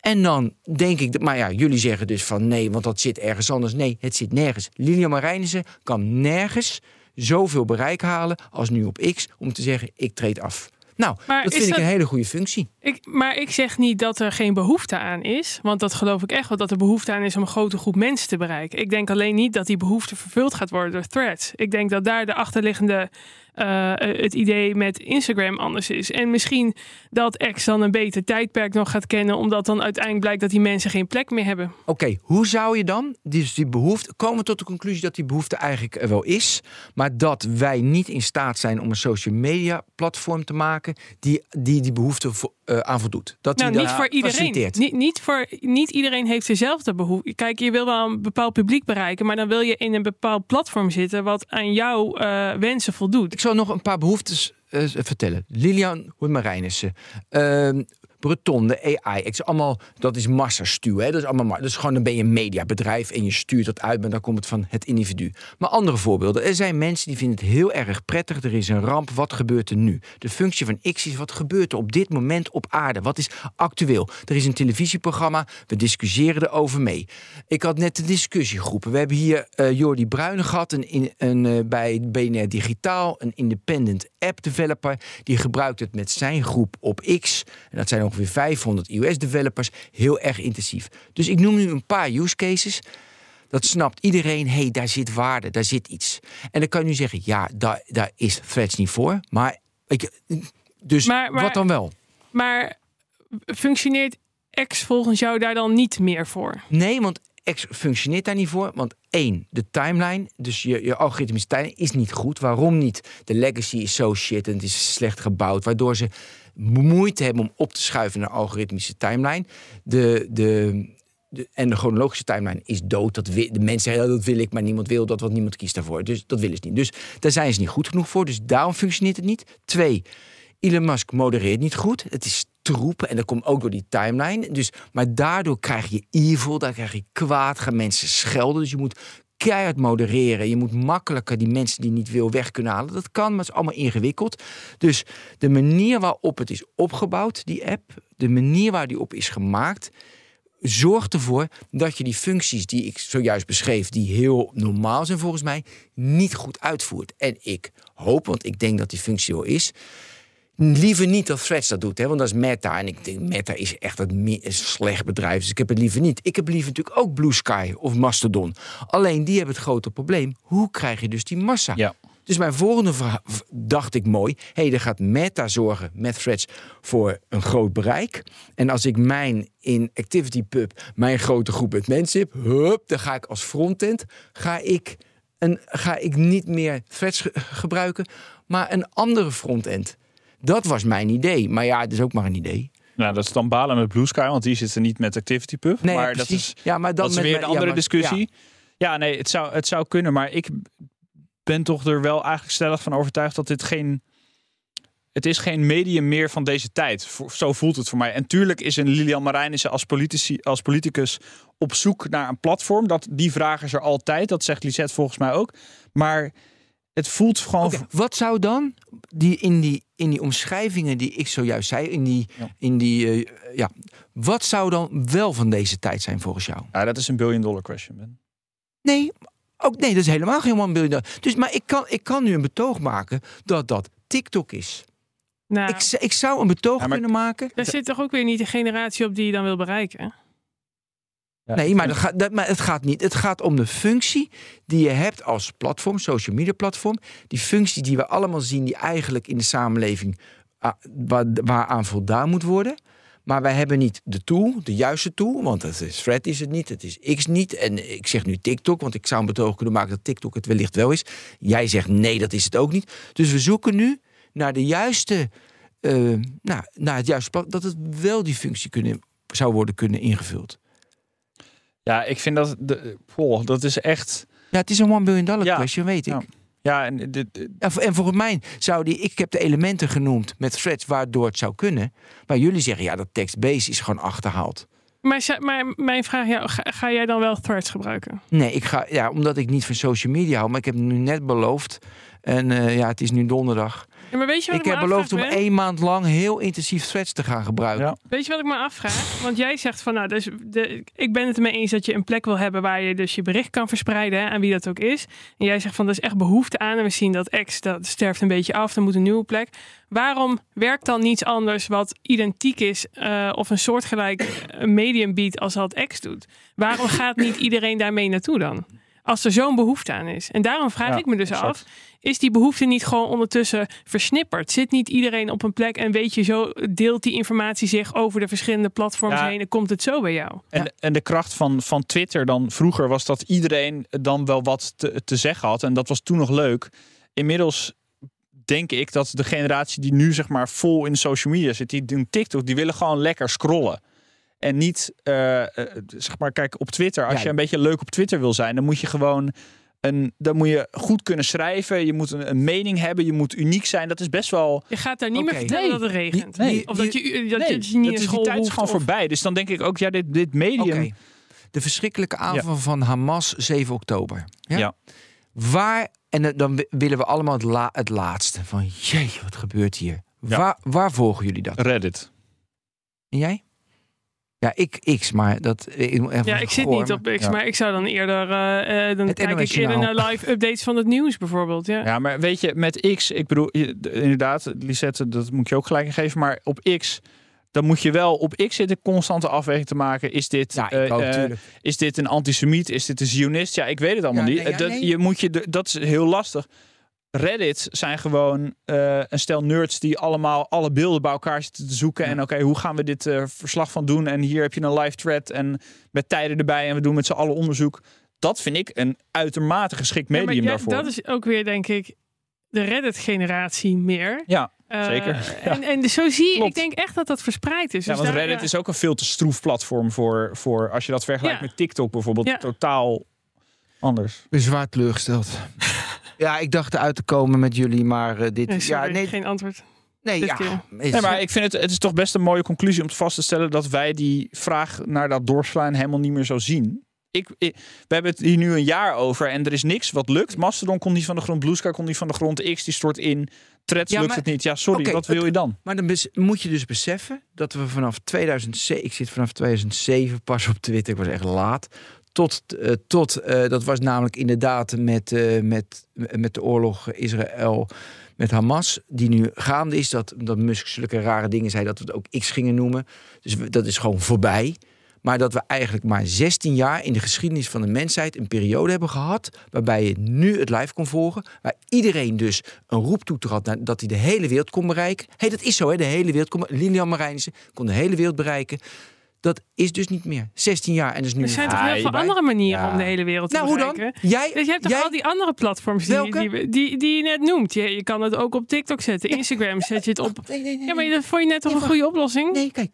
A: En dan denk ik, maar ja, jullie zeggen dus van nee, want dat zit ergens anders. Nee, het zit nergens. Lilian Marijnissen kan nergens zoveel bereik halen als nu op X om te zeggen, ik treed af. Nou, dat vind ik een hele goede functie.
B: Ik, maar ik zeg niet dat er geen behoefte aan is. Want dat geloof ik echt wel, dat er behoefte aan is om een grote groep mensen te bereiken. Ik denk alleen niet dat die behoefte vervuld gaat worden door threads. Ik denk dat daar de achterliggende uh, het idee met Instagram anders is. En misschien dat X dan een beter tijdperk nog gaat kennen, omdat dan uiteindelijk blijkt dat die mensen geen plek meer hebben.
A: Oké, hoe zou je dan dus die behoefte komen tot de conclusie dat die behoefte eigenlijk er wel is, maar dat wij niet in staat zijn om een social media platform te maken die die, die behoefte uh, aan voldoet?
B: Dat nou, niet voor iedereen. Niet, niet, voor, niet iedereen heeft dezelfde behoefte. Kijk, je wil wel een bepaald publiek bereiken, maar dan wil je in een bepaald platform zitten wat aan jouw uh, wensen voldoet
A: nog een paar behoeftes uh, vertellen. Lilian Hoemarijnissen, uh, Breton, de AI. Ik allemaal, dat is massastuur. Hè? Dat is allemaal, dat is gewoon, dan ben je een mediabedrijf en je stuurt dat uit, maar dan komt het van het individu. Maar andere voorbeelden. Er zijn mensen die vinden het heel erg prettig. Er is een ramp. Wat gebeurt er nu? De functie van X is wat gebeurt er op dit moment op aarde? Wat is actueel? Er is een televisieprogramma. We discussiëren erover mee. Ik had net de discussiegroepen. We hebben hier uh, Jordi Bruyne gehad, een, een, uh, bij BNR Digitaal, een independent app developer. Die gebruikt het met zijn groep op X. En dat zijn ongeveer 500 iOS-developers, heel erg intensief. Dus ik noem nu een paar use cases. Dat snapt iedereen, hé, hey, daar zit waarde, daar zit iets. En dan kan je nu zeggen, ja, daar, daar is Threads niet voor. Maar, ik, dus wat dan wel?
B: Maar functioneert X volgens jou daar dan niet meer voor?
A: Nee, want X functioneert daar niet voor. Want één, de timeline, dus je, je algoritmische timeline, is niet goed. Waarom niet? De legacy is zo shit en het is slecht gebouwd. Waardoor ze moeite hebben om op te schuiven naar algoritmische timeline. De, de, de, en de chronologische timeline is dood. Dat de mensen zeggen, dat wil ik, maar niemand wil dat, want niemand kiest daarvoor. Dus dat willen ze niet. Dus daar zijn ze niet goed genoeg voor. Dus daarom functioneert het niet. Twee, Elon Musk modereert niet goed. Het is troep en dat komt ook door die timeline. Dus, maar daardoor krijg je evil, daar krijg je kwaad, gaan mensen schelden. Dus je moet keihard modereren. Je moet makkelijker die mensen die niet wil weg kunnen halen. Dat kan, maar het is allemaal ingewikkeld. Dus de manier waarop het is opgebouwd, die app, de manier waar die op is gemaakt, zorgt ervoor dat je die functies die ik zojuist beschreef, die heel normaal zijn volgens mij, niet goed uitvoert. En ik hoop, want ik denk dat die functie wel is, liever niet dat Threads dat doet, hè, want dat is Meta. En ik denk, Meta is echt een, slecht bedrijf, dus ik heb het liever niet. Ik heb liever natuurlijk ook Blue Sky of Mastodon. Alleen die hebben het grote probleem. Hoe krijg je dus die massa?
C: Ja.
A: Dus mijn volgende vraag dacht ik mooi. Hé, hey, er gaat Meta zorgen met Threads voor een groot bereik. En als ik mijn in ActivityPub mijn grote groep met mensen heb, hup, dan ga ik als frontend ga ik, een, ga ik niet meer Threads gebruiken, maar een andere frontend. Dat was mijn idee. Maar ja, het is ook maar een idee.
C: Nou, dat is dan balen met Blue Sky, want die zitten niet met ActivityPub.
A: Nee,
C: maar
A: dat
C: is,
A: ja, maar dan
C: dat is weer een andere discussie. Ja. nee, het zou, het zou kunnen, maar ik ben toch er wel eigenlijk stellig van overtuigd dat dit geen. Het is geen medium meer van deze tijd. Zo voelt het voor mij. En tuurlijk is een Lilian Marijnissen als, politici, als politicus op zoek naar een platform. Dat, die vragen is er altijd. Dat zegt Lisette volgens mij ook. Maar het voelt gewoon.
A: wat zou dan die in, die in die omschrijvingen die ik zojuist zei, in die, in die uh, ja, wat zou dan wel van deze tijd zijn volgens jou?
C: Ja, dat is een billion dollar question, Ben.
A: Nee, ook nee, dat is helemaal geen one billion dollar. Dus, maar ik kan, ik kan nu een betoog maken dat dat TikTok is. Nou, ik, ik zou een betoog kunnen maken.
B: Er zit toch ook weer niet de generatie op die je dan wil bereiken?
A: Nee, maar, dat gaat, dat, maar het gaat niet. Het gaat om de functie die je hebt als platform, social media platform. Die functie die we allemaal zien, die eigenlijk in de samenleving ah, waar, waaraan voldaan moet worden. Maar wij hebben niet de tool, de juiste tool. Want het is Thread is het niet, het is X niet. En ik zeg nu TikTok, want ik zou een betoog kunnen maken dat TikTok het wellicht wel is. Jij zegt nee, dat is het ook niet. Dus we zoeken nu naar de juiste, eh, nou, naar het juiste plat, dat het wel die functie kunnen, zou worden kunnen ingevuld.
C: Ja, ik vind dat... De, goh, dat is echt...
A: Ja, het is een one billion dollar
C: Ja.
A: question, weet ik.
C: Ja. Ja, en dit, dit-
A: En, volgens mij zou die, ik heb de elementen genoemd met threads waardoor het zou kunnen. Maar jullie zeggen ja, dat text-based is gewoon achterhaald.
B: Maar, maar mijn vraag, ja, ga, ga jij dan wel threads gebruiken?
A: Nee, ik ga, ja, omdat ik niet van social media hou, maar ik heb het nu net beloofd. En eh, ja, het is nu donderdag.
B: Ja, maar weet je wat
A: Ik
B: ik,
A: heb beloofd om
B: Ben?
A: één maand lang heel intensief threads te gaan gebruiken.
C: Ja.
B: Weet je wat ik me afvraag? Want jij zegt van, nou, dus de, ik ben het ermee eens dat je een plek wil hebben waar je dus je bericht kan verspreiden, hè, aan wie dat ook is. En jij zegt van, er is echt behoefte aan en we zien dat X, dat sterft een beetje af, er moet een nieuwe plek. Waarom werkt dan niets anders wat identiek is eh, of een soortgelijk eh, medium biedt als dat X doet? Waarom gaat niet iedereen daarmee naartoe dan? Als er zo'n behoefte aan is. En daarom vraag
C: Ja,
B: ik me dus
C: exact.
B: af, is die behoefte niet gewoon ondertussen versnipperd? Zit niet iedereen op een plek en weet je zo, deelt die informatie zich over de verschillende platforms
C: Ja.
B: heen en komt het zo bij jou?
C: En, en de kracht van, van Twitter dan vroeger was dat iedereen dan wel wat te, te zeggen had. En dat was toen nog leuk. Inmiddels denk ik dat de generatie die nu zeg maar vol in social media zit, die doen TikTok, die willen gewoon lekker scrollen. En niet, eh, eh, zeg maar, kijk op Twitter. Als
A: Ja.
C: je een beetje leuk op Twitter wil zijn, dan moet je gewoon een, dan moet je goed kunnen schrijven. Je moet een, een mening hebben. Je moet uniek zijn. Dat is best wel.
B: Je gaat daar niet meer vertellen
C: Nee.
B: dat het regent.
C: Nee.
B: Of dat je, dat
C: Nee,
B: je niet
C: dat
B: in
C: is, die
B: school
C: tijd is gewoon
B: of-
C: voorbij. Dus dan denk ik ook, ja, dit, dit medium.
A: Oké. De verschrikkelijke aanval van Hamas 7 oktober. Ja.
C: Ja.
A: Waar, en dan- dan wi- willen we allemaal het, la, het laatste. Van jee, wat gebeurt hier?
C: Ja.
A: Waar, waar volgen jullie dat?
C: Reddit.
A: En jij? Ja, ik X, maar dat... Even
B: Ja, ik zit niet op X,
C: Ja.
B: maar ik zou dan eerder... eh, eh, dan
A: Het
B: kijk ik eerder naar live updates van het nieuws bijvoorbeeld. Ja.
C: Ja, maar weet je, met X, ik bedoel, inderdaad, Lisette, dat moet je ook gelijk geven. Maar op X, dan moet je wel op X zitten constante afweging te maken. Is dit,
A: Ja,
C: eh, eh, is dit een antisemiet? Is dit een zionist? Ja, ik weet het allemaal
A: Ja,
C: niet.
A: nee, ja,
C: dat,
A: nee.
C: je moet je, de- dat is heel lastig. Reddit zijn gewoon eh, een stel nerds die allemaal alle beelden bij elkaar zitten te zoeken. En oké, hoe gaan we dit eh, verslag van doen? En hier heb je een live thread en met tijden erbij. En we doen met z'n allen onderzoek. Dat vind ik een uitermate geschikt
B: Ja, maar
C: medium
B: jij-
C: daarvoor.
B: Dat is ook weer, denk ik, de Reddit-generatie meer.
C: Ja,
B: Eh,
C: zeker. Ja.
B: En, en dus zo zie je, ik denk echt dat dat verspreid is.
C: Ja,
B: Dus
C: want
B: daar-
C: Reddit
B: ja.
C: is ook een veel te stroef platform voor, voor als je dat vergelijkt
B: Ja.
C: met TikTok bijvoorbeeld,
B: Ja.
C: totaal anders.
A: Ik ben zwaar teleurgesteld. ja, ik dacht eruit te komen met jullie, maar eh, dit...
B: Nee, sorry,
A: ja, nee,
B: geen antwoord.
A: nee, ja. is-
C: Nee, maar ik vind het, het is toch best een mooie conclusie om te vast te stellen dat wij die vraag naar dat doorslaan helemaal niet meer zo zien. Ik, ik- we hebben het hier nu een jaar over en er is niks wat lukt. Mastodon komt niet van de grond, Blue Sky komt niet van de grond, X die stort in, Threads
A: Ja,
C: lukt
A: maar-
C: het niet. Ja, sorry, wat wil je dan?
A: Maar dan moet je dus beseffen dat we vanaf 2007, ik zit vanaf 2007 pas op Twitter, ik was echt laat. Tot, eh, tot eh, dat was namelijk inderdaad met, eh, met, met de oorlog Israël met Hamas, die nu gaande is. Dat, dat Musk rare dingen zei dat we het ook X gingen noemen. Dus dat is gewoon voorbij. Maar dat we eigenlijk maar 16 jaar in de geschiedenis van de mensheid een periode hebben gehad. waarbij je nu het live kon volgen. Waar iedereen dus een roeptoeter had naar- dat hij de hele wereld kon bereiken. Hé, hey, dat is zo, hè? De hele wereld. kon- Lilian Marijnissen kon de hele wereld bereiken. Dat is dus niet meer. 16 jaar en dus nu.
B: Er zijn toch heel veel
C: bij-
B: andere manieren
A: Ja.
B: om de hele wereld te
A: nou, hoe dan?
B: bereiken?
A: Jij,
B: Dus je hebt toch
A: jij,
B: al die andere platforms die, die, die, die je net noemt. Je, je kan het ook op TikTok zetten, Instagram zet je het op.
A: Nee, nee, nee,
B: Ja, maar dat vond je net toch
A: Nee,
B: een goede oplossing?
A: Nee, kijk.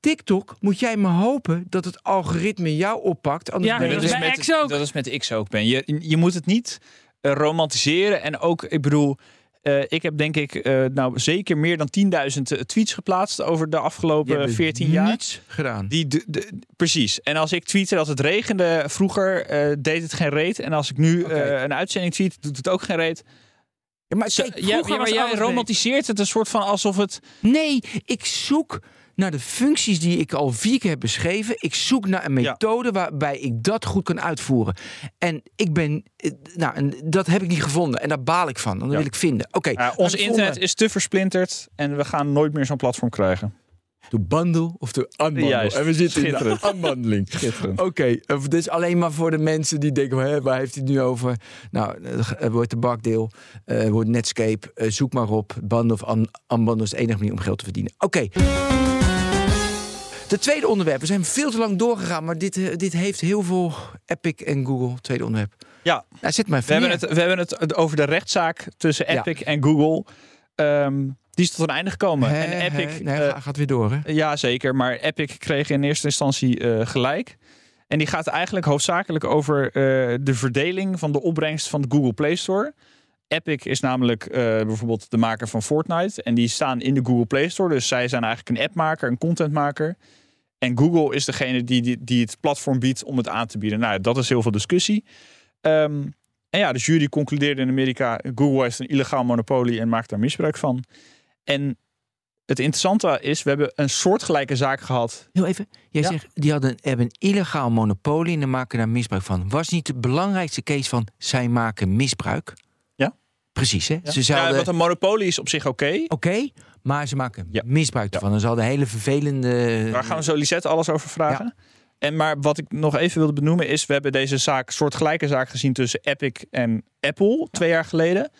A: TikTok moet jij maar hopen dat het algoritme jou oppakt. Anders
B: Ja,
A: ben je
B: dat
C: is met,
B: X ook.
C: Dat is met X ook, Ben. Je, je moet het niet eh, romantiseren. En ook, ik bedoel, eh, ik heb denk ik eh, nou zeker meer dan 10.000 tweets geplaatst over de afgelopen
A: hebt
C: 14 jaar.
A: niets gedaan.
C: Die, de, de- precies. En als ik tweette dat het regende vroeger, eh, deed het geen reet. En als ik nu eh, een uitzending tweet, doet het ook geen reet.
A: Ja, maar kijk,
C: ja, maar jij romantiseert het een soort van alsof het...
A: Nee, ik zoek naar de functies die ik al vier keer heb beschreven. Ik zoek naar een
C: Ja.
A: methode waarbij ik dat goed kan uitvoeren. En ik ben, eh, nou, en dat heb ik niet gevonden. En daar baal ik van. Dan
C: Ja.
A: wil ik vinden. Oké,
C: ons
A: de
C: internet is te versplinterd en we gaan nooit meer zo'n platform krijgen.
A: To bundle of to unbundle.
C: Juist.
A: En we zitten in de. Oké, eh, dit is alleen maar voor de mensen die denken, hè, waar heeft hij het nu over? Nou, het wordt de bakdeel, eh wordt Netscape, eh, zoek maar op. Bundle of un unbundle is de enige manier om geld te verdienen. Oké. De tweede onderwerp, we zijn veel te lang doorgegaan, maar dit, eh, dit heeft heel veel Epic en Google. Tweede onderwerp.
C: Ja,
A: Nou, zet maar
C: we hebben, het, we hebben het over de rechtszaak tussen
A: Ja.
C: Epic en Google. Ehm, die is tot een einde gekomen. En Epic,
A: nee,
C: eh,
A: ga- gaat weer door, hè?
C: ja zeker, maar Epic kreeg in eerste instantie eh, gelijk. En die gaat eigenlijk hoofdzakelijk over de verdeling van de opbrengst van de Google Play Store. Epic is namelijk bijvoorbeeld de maker van Fortnite. En die staan in de Google Play Store. Dus zij zijn eigenlijk een appmaker, een contentmaker. En Google is degene die, die, die het platform biedt om het aan te bieden. Nou, dat is heel veel discussie. Ehm, en ja, de jury concludeerde in Amerika... Google heeft een illegaal monopolie en maakt daar misbruik van. En het interessante is, we hebben een soortgelijke zaak gehad.
A: Heel even, jij
C: Ja.
A: zegt, die hadden, hebben een illegaal monopolie en dan maken daar misbruik van. Was niet de belangrijkste case van, zij maken misbruik?
C: Ja.
A: Precies, hè? Ze
C: Ja,
A: zouden,
C: want een monopolie is op zich oké.
A: oké, maar ze maken
C: Ja.
A: misbruik ervan. En ze hadden hele vervelende...
C: Daar gaan we zo Lisette alles over vragen. En maar wat ik nog even wilde benoemen is, we hebben deze zaak, soortgelijke zaak gezien tussen Epic en Apple twee jaar geleden.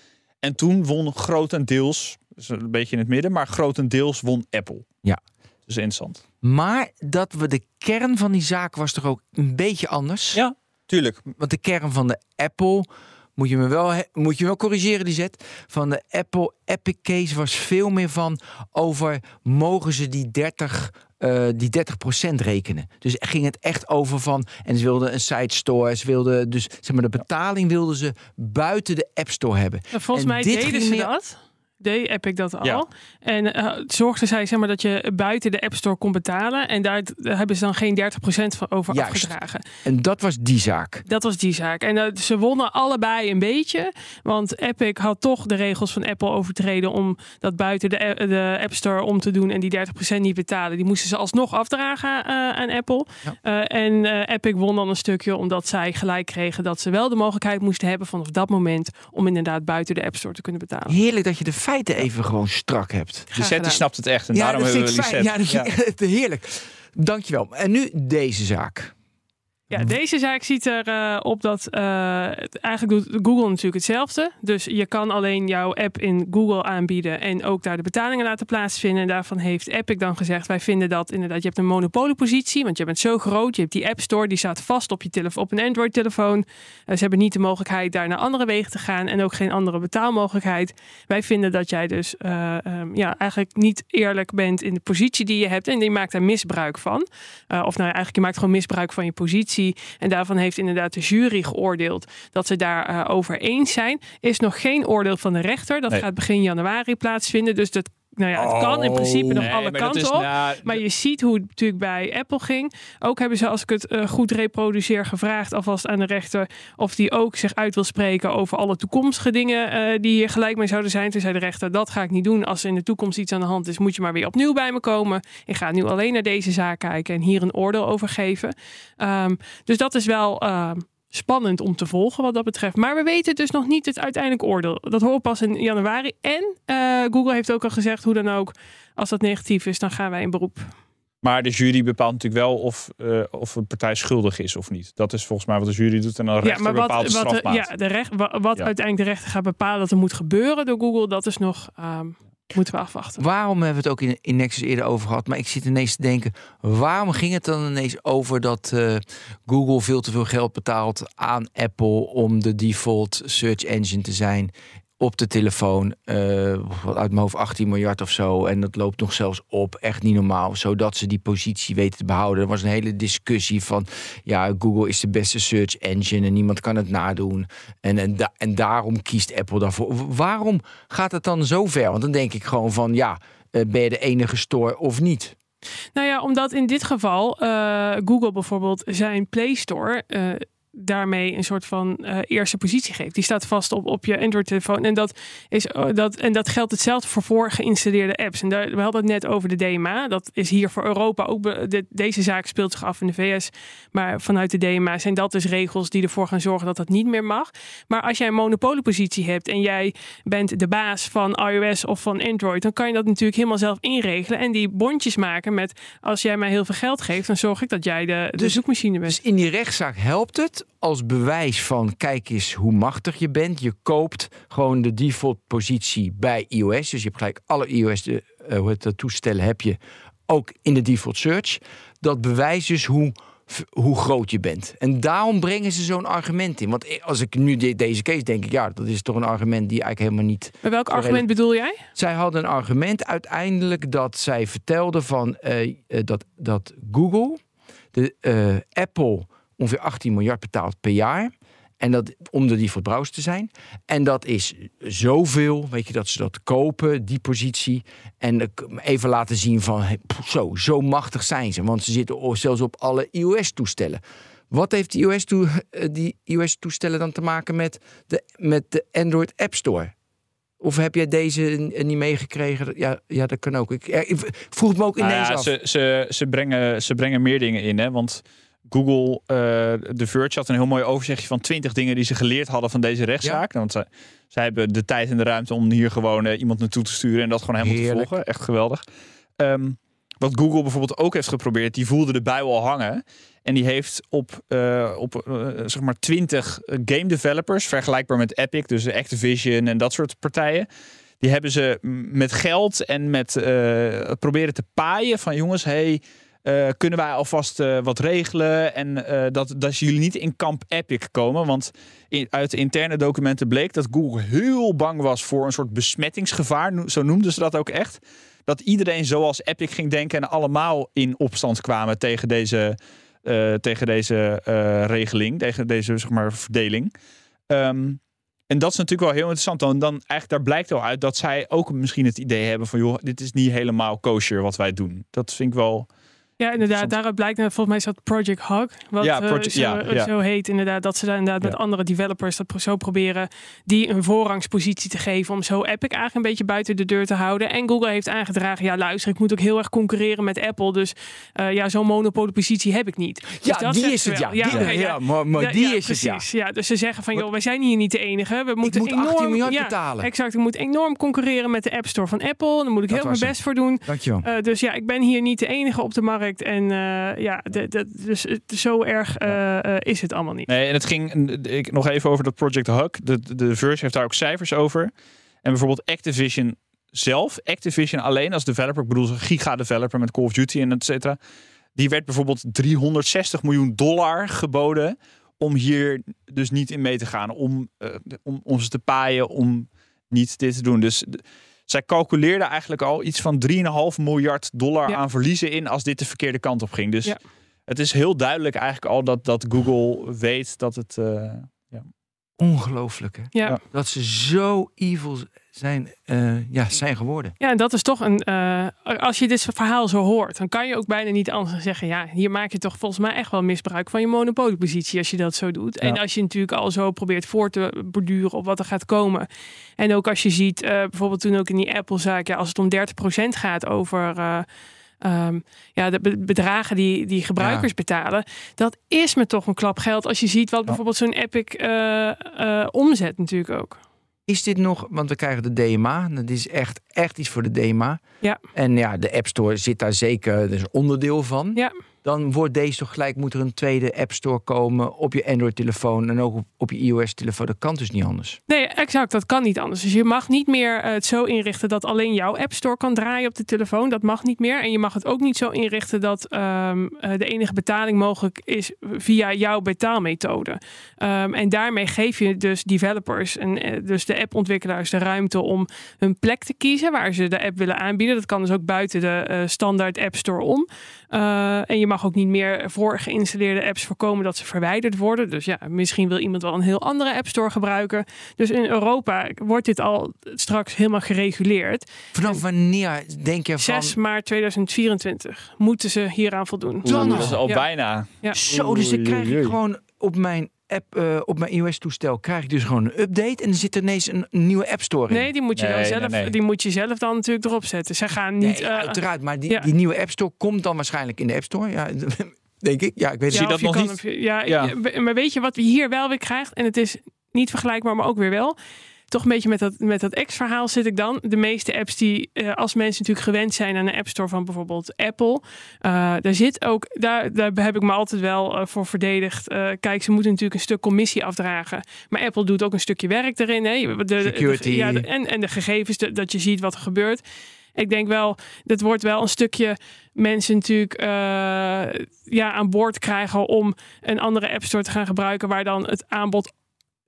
C: En toen won grotendeels, dus een beetje in het midden, maar grotendeels won Apple.
A: Ja.
C: Dus interessant.
A: Maar dat we de kern van die zaak was toch ook een beetje anders?
C: Ja, tuurlijk.
A: Want de kern van de Apple, moet je me wel, moet je wel corrigeren die zet, van de Apple Epic case was veel meer van over mogen ze die 30, eh, die 30% rekenen. Dus ging het echt over van, en ze wilden een site store, ze wilden dus, zeg maar de betaling wilden ze buiten de App Store hebben.
B: En volgens
A: En
B: mij
A: dit
B: deden ze
A: meer-
B: dat. Deed Epic dat al.
C: Ja.
B: En eh zorgden zij zeg maar, dat je buiten de App Store kon betalen. En daar hebben ze dan geen 30% van over
A: Juist.
B: afgedragen.
A: En dat was die zaak.
B: Dat was die zaak. En eh, ze wonnen allebei een beetje. Want Epic had toch de regels van Apple overtreden om dat buiten de, a- de App Store om te doen en die 30% niet betalen. Die moesten ze alsnog afdragen eh, aan Apple.
A: Ja.
B: Eh, en eh, Epic won dan een stukje omdat zij gelijk kregen dat ze wel de mogelijkheid moesten hebben vanaf dat moment om inderdaad buiten de App Store te kunnen betalen.
A: Heerlijk dat je de feiten even gewoon strak hebt.
B: Graag
C: die
B: gedaan.
C: snapt het echt. En
A: ja,
C: daarom
A: dat
C: hebben we
A: ik fijn.
C: Lisette.
A: Ja, dat vind ik echt heerlijk. Dankjewel. En nu deze zaak.
B: Ja, deze zaak ziet er eh, op dat eh, eigenlijk doet Google natuurlijk hetzelfde. Dus je kan alleen jouw app in Google aanbieden en ook daar de betalingen laten plaatsvinden. En daarvan heeft Epic dan gezegd: wij vinden dat inderdaad, je hebt een monopoliepositie, want je bent zo groot. Je hebt die App Store, die staat vast op je telefoon, op een Android-telefoon. Eh, ze hebben niet de mogelijkheid daar naar andere wegen te gaan en ook geen andere betaalmogelijkheid. Wij vinden dat jij dus eh, ehm, ja, eigenlijk niet eerlijk bent in de positie die je hebt en die maakt daar misbruik van. Of nou ja, eigenlijk je maakt gewoon misbruik van je positie. En daarvan heeft inderdaad de jury geoordeeld dat ze daar eh, over eens zijn. Is nog geen oordeel van de rechter. Dat
C: Nee.
B: gaat begin januari plaatsvinden. Dus dat, nou ja, het kan in principe nog
C: Nee,
B: alle kanten op. Maar je ziet hoe het natuurlijk bij Apple ging. Ook hebben ze, als ik het eh, goed reproduceer, gevraagd alvast aan de rechter of die ook zich uit wil spreken over alle toekomstige dingen eh, die hier gelijk mee zouden zijn. Toen zei de rechter, dat ga ik niet doen. Als er in de toekomst iets aan de hand is, moet je maar weer opnieuw bij me komen. Ik ga nu alleen naar deze zaak kijken en hier een oordeel over geven. Ehm, dus dat is wel ehm, spannend om te volgen wat dat betreft. Maar we weten dus nog niet het uiteindelijk oordeel. Dat horen we pas in januari. En eh, Google heeft ook al gezegd, hoe dan ook, als dat negatief is, dan gaan wij in beroep.
C: Maar de jury bepaalt natuurlijk wel of, eh, of een partij schuldig is of niet. Dat is volgens mij wat de jury doet. En dan
B: Ja,
C: rechter
B: maar wat,
C: bepaalt de
B: wat,
C: strafmaat.
B: ja, de recht, wa- wat
C: Ja.
B: uiteindelijk de rechter gaat bepalen dat er moet gebeuren door Google, dat is nog, ehm, moeten we afwachten.
A: Waarom hebben we het ook in, in Nexus eerder over gehad? Maar ik zit ineens te denken, waarom ging het dan ineens over dat eh, Google veel te veel geld betaalt aan Apple om de default search engine te zijn op de telefoon? wat uit mijn hoofd 18 miljard of zo. En dat loopt nog zelfs op. Echt niet normaal. Zodat ze die positie weten te behouden. Er was een hele discussie van, ja, Google is de beste search engine en niemand kan het nadoen. En, en, da- en daarom kiest Apple daarvoor. Waarom gaat het dan zo ver? Want dan denk ik gewoon van, ja, eh, ben je de enige store of niet?
B: Nou ja, omdat in dit geval eh, Google bijvoorbeeld zijn Play Store. Daarmee een soort van eh, eerste positie geeft. Die staat vast op, op je Android-telefoon. En dat, is, uh, dat, en dat geldt hetzelfde voor voorgeïnstalleerde apps. En daar, we hadden het net over de DMA. Dat is hier voor Europa ook. De, deze zaak speelt zich af in de VS. Maar vanuit de DMA zijn dat dus regels die ervoor gaan zorgen dat dat niet meer mag. Maar als jij een monopoliepositie hebt en jij bent de baas van iOS of van Android, dan kan je dat natuurlijk helemaal zelf inregelen. En die bondjes maken met als jij mij heel veel geld geeft, dan zorg ik dat jij de, de
A: Dus-
B: zoekmachine bent.
A: Dus in die rechtszaak helpt het als bewijs van kijk eens hoe machtig je bent. Je koopt gewoon de default positie bij iOS. Dus je hebt gelijk alle iOS de, eh, heb je ook in de default search. Dat bewijst dus hoe, hoe groot je bent. En daarom brengen ze zo'n argument in. Want als ik nu de- deze case denk ik, ja, dat is toch een argument die eigenlijk helemaal niet
B: Maar welk argument bedoel jij?
A: zij hadden een argument uiteindelijk dat zij vertelde van eh, eh, dat, dat Google, de Apple ongeveer 18 miljard betaalt per jaar. En dat om de default browser te zijn. En dat is zoveel, weet je, dat ze dat kopen, die positie. En eh, even laten zien van, zo, zo machtig zijn ze. Want ze zitten zelfs op alle iOS-toestellen. Wat heeft die iOS-toe- eh, die iOS-toestellen dan te maken met de, met de Android App Store? Of heb jij deze n- niet meegekregen? Ja, ja, dat kan ook. Ik, eh, ik vroeg me ook
C: Nou
A: ineens
C: ja,
A: af.
C: ze, ze, ze, brengen, ze brengen meer dingen in. Hè? Want Google, eh The Verge had een heel mooi overzichtje van 20 dingen die ze geleerd hadden van deze rechtszaak. Want zij, zij hebben de tijd en de ruimte om hier gewoon eh, iemand naartoe te sturen en dat gewoon helemaal
A: Heerlijk.
C: te volgen. Echt geweldig. Ehm, wat Google bijvoorbeeld ook heeft geprobeerd, die voelde de bui al hangen. En die heeft op, eh, op eh, zeg maar 20 game developers, vergelijkbaar met Epic, dus Activision en dat soort partijen. Die hebben ze met geld en met eh, proberen te paaien van jongens, hey, eh, kunnen wij alvast eh, wat regelen en eh, dat, dat jullie niet in kamp Epic komen. Want in, uit interne documenten bleek dat Google heel bang was voor een soort besmettingsgevaar, zo noemden ze dat ook echt. Dat iedereen zoals Epic ging denken en allemaal in opstand kwamen tegen deze, tegen deze regeling, tegen deze zeg maar, verdeling. Ehm, en dat is natuurlijk wel heel interessant. Dan, dan eigenlijk daar blijkt al uit dat zij ook misschien het idee hebben van joh, dit is niet helemaal kosher wat wij doen. Dat vind ik wel.
B: Ja, inderdaad. Daaruit blijkt, eh, volgens mij is dat Project Hug. Wat
C: Ja,
B: eh,
C: Project-
B: zo,
C: ja,
B: eh,
C: ja.
B: zo heet inderdaad. Dat ze daar inderdaad met andere developers dat zo proberen die een voorrangspositie te geven. Om zo Epic eigenlijk een beetje buiten de deur te houden. En Google heeft aangedragen, ja luister, ik moet ook heel erg concurreren met Apple. Dus ja, zo'n monopoliepositie heb ik niet. Dus
A: ja, die is het, ja. Die, ja, maar, maar die is het, ja.
B: dus ze zeggen van, joh, wij zijn hier niet de enige. We moeten
A: moet
B: enorm,
A: 18 miljard
B: ja,
A: betalen.
B: Exact, ik moet enorm concurreren met de App Store van Apple. Daar moet ik
A: Dat
B: heel mijn best voor doen.
A: Dankjewel.
B: Eh, dus ja, ik ben hier niet de enige op de markt. En eh, ja, de, de, dus zo erg eh, eh, is het allemaal niet.
C: Nee, en het ging ik, nog even over dat Project Hug. De, de Verge heeft daar ook cijfers over. En bijvoorbeeld Activision zelf, Activision alleen als developer, ik bedoel een giga-developer met Call of Duty en et cetera. Die werd bijvoorbeeld 360 miljoen dollar geboden om hier dus niet in mee te gaan. Om, eh, om, ze te paaien, om niet dit te doen. Dus zij calculeerden eigenlijk al iets van 3,5 miljard dollar
B: Ja.
C: aan verliezen in als dit de verkeerde kant op ging. Dus
B: Ja.
C: het is heel duidelijk eigenlijk al dat, dat Google weet dat het... eh,
A: Ongelooflijk, hè?
B: Ja.
C: Ja.
A: Dat ze zo evil zijn, eh, ja, zijn geworden.
B: Ja, en dat is toch een. eh, als je dit verhaal zo hoort, dan kan je ook bijna niet anders dan zeggen. Ja, hier maak je toch volgens mij echt wel misbruik van je monopoliepositie als je dat zo doet. En als je natuurlijk al zo probeert voor te borduren op wat er gaat komen. En ook als je ziet, eh, bijvoorbeeld toen ook in die Apple-zaak, ja, als het om 30% gaat over. eh, ehm, ja, de be- bedragen die, die gebruikers betalen. Dat is me toch een klap geld als je ziet wat bijvoorbeeld zo'n Epic omzet natuurlijk ook.
A: Is dit nog, want we krijgen de DMA. Dat is echt, echt iets voor de DMA.
B: Ja.
A: En ja, de App Store zit daar zeker, een onderdeel van.
B: Ja.
A: Dan wordt deze toch gelijk, moet er een tweede App Store komen op je Android-telefoon en ook op, je iOS-telefoon. Dat kan dus niet anders.
B: Nee, exact. Dat kan niet anders. Dus je mag niet meer eh, het zo inrichten dat alleen jouw App Store kan draaien op de telefoon. Dat mag niet meer. En je mag het ook niet zo inrichten dat ehm, eh, de enige betaling mogelijk is via jouw betaalmethode. Ehm, en daarmee geef je dus developers en eh, dus de appontwikkelaars de ruimte om hun plek te kiezen waar ze de app willen aanbieden. Dat kan dus ook buiten de standaard App Store om. Eh, en je mag ook niet meer voor geïnstalleerde apps voorkomen dat ze verwijderd worden. Dus ja, misschien wil iemand wel een heel andere App Store gebruiken. Dus in Europa wordt dit al straks helemaal gereguleerd.
A: Vanaf wanneer denk je van...
B: 6 maart 2024 moeten ze hieraan voldoen.
A: Dan
C: dat is al
B: Ja.
C: bijna.
B: Ja.
A: Zo, dus ik krijg gewoon op mijn app eh, op mijn iOS-toestel krijg ik dus gewoon een update en er zit er ineens een, nieuwe App Store in.
B: Nee, die moet je
C: Nee,
B: dan zelf,
C: nee.
B: die moet je zelf dan natuurlijk erop zetten. Ze gaan
A: Nee,
B: niet. eh,
A: uiteraard, maar die,
B: ja.
A: die nieuwe App Store komt dan waarschijnlijk in de App Store. Ja, denk ik. Ja, ik weet niet.
C: dat nog
B: kan
C: niet?
B: ja,
C: Ja.
B: maar weet je wat we hier wel weer krijgt? En het is niet vergelijkbaar, maar ook weer wel. Toch een beetje met dat, met dat X-verhaal zit ik dan. De meeste apps die, eh, als mensen natuurlijk gewend zijn aan een App Store van bijvoorbeeld Apple. eh, daar zit ook, daar, daar heb ik me altijd wel eh, voor verdedigd. Kijk, ze moeten natuurlijk een stuk commissie afdragen. Maar Apple doet ook een stukje werk erin. Hè? De, de-
A: Security.
B: de- ja, de- en, en de gegevens, de- dat je ziet wat er gebeurt. Ik denk wel, dat wordt wel een stukje mensen natuurlijk ja, aan boord krijgen om een andere App Store te gaan gebruiken waar dan het aanbod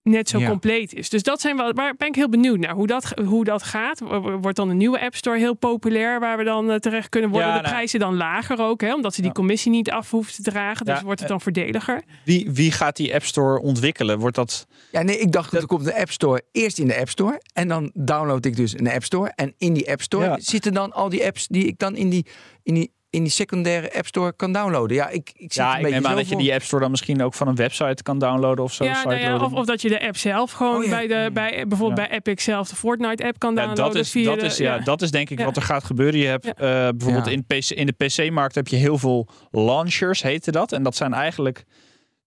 B: net zo
A: Ja.
B: compleet is. Dus dat zijn wel, waar ben ik heel benieuwd naar hoe dat, hoe dat gaat. Wordt dan een nieuwe App Store heel populair waar we dan eh, terecht kunnen worden?
C: Ja,
B: de
C: nou-
B: prijzen dan lager ook, hè? omdat ze die commissie niet af hoeven te dragen. Dus
C: Ja,
B: wordt het
C: eh,
B: dan voordeliger?
C: Wie, wie gaat die App Store ontwikkelen? Wordt dat...
A: Ja, nee, ik dacht dat er komt een App Store eerst in de App Store. En dan download ik dus een App Store. En in die App Store
C: Ja.
A: zitten dan al die apps die ik dan in die, in die, in die secundaire App Store kan downloaden. Ja, ik, ik zie
C: Ja,
A: het
C: ik
A: een
C: neem
A: beetje
C: aan dat je die App Store dan misschien ook van een website kan downloaden of zo.
B: Ja, nou ja, of, of dat je de app zelf gewoon
A: Oh ja.
B: bij de, bij, bijvoorbeeld
C: Ja.
B: bij Epic zelf de Fortnite app kan
C: Ja,
B: downloaden.
C: dat is,
B: via
C: dat,
B: de-
C: is, ja, dat is denk ik
B: Ja.
C: wat er gaat gebeuren. Je hebt
B: Ja.
C: eh, bijvoorbeeld
A: Ja.
C: in, PC, in de PC-markt heb je heel veel launchers, heette dat. En dat zijn eigenlijk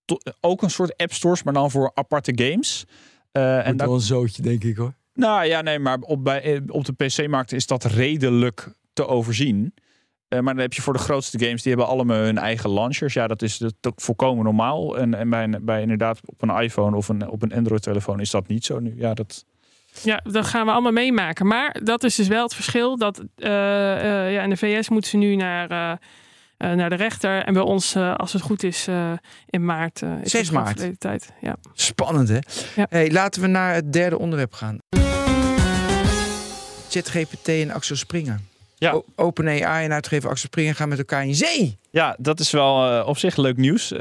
C: to- ook een soort app stores, maar dan voor aparte games. Eh, en
A: Wordt
C: daar-
A: wel een zootje, denk ik hoor.
C: nou ja, nee, maar op, bij, eh, op de PC-markt is dat redelijk te overzien. Eh, maar dan heb je voor de grootste games, die hebben allemaal hun eigen launchers. Ja, dat is dat ook volkomen normaal. En, en bij, een- bij inderdaad op een iPhone of een, op een Android-telefoon is dat niet zo nu. Ja, dat,
B: Ja, dat gaan we allemaal meemaken. Maar dat is dus wel het verschil. Dat eh, eh, ja, in de VS moeten ze nu naar, eh, eh, naar de rechter. En bij ons, als het goed is, eh, in maart. eh, is
A: 6
B: het gewoon
A: maart.
B: tijd. Ja.
A: Spannend hè?
B: Ja.
A: Hey, laten we naar het derde onderwerp gaan. ChatGPT en Axel Springer.
C: Ja.
A: OpenAI en uitgever Axel Springer gaan met elkaar in zee.
C: ja, dat is wel eh, op zich leuk nieuws. Eh,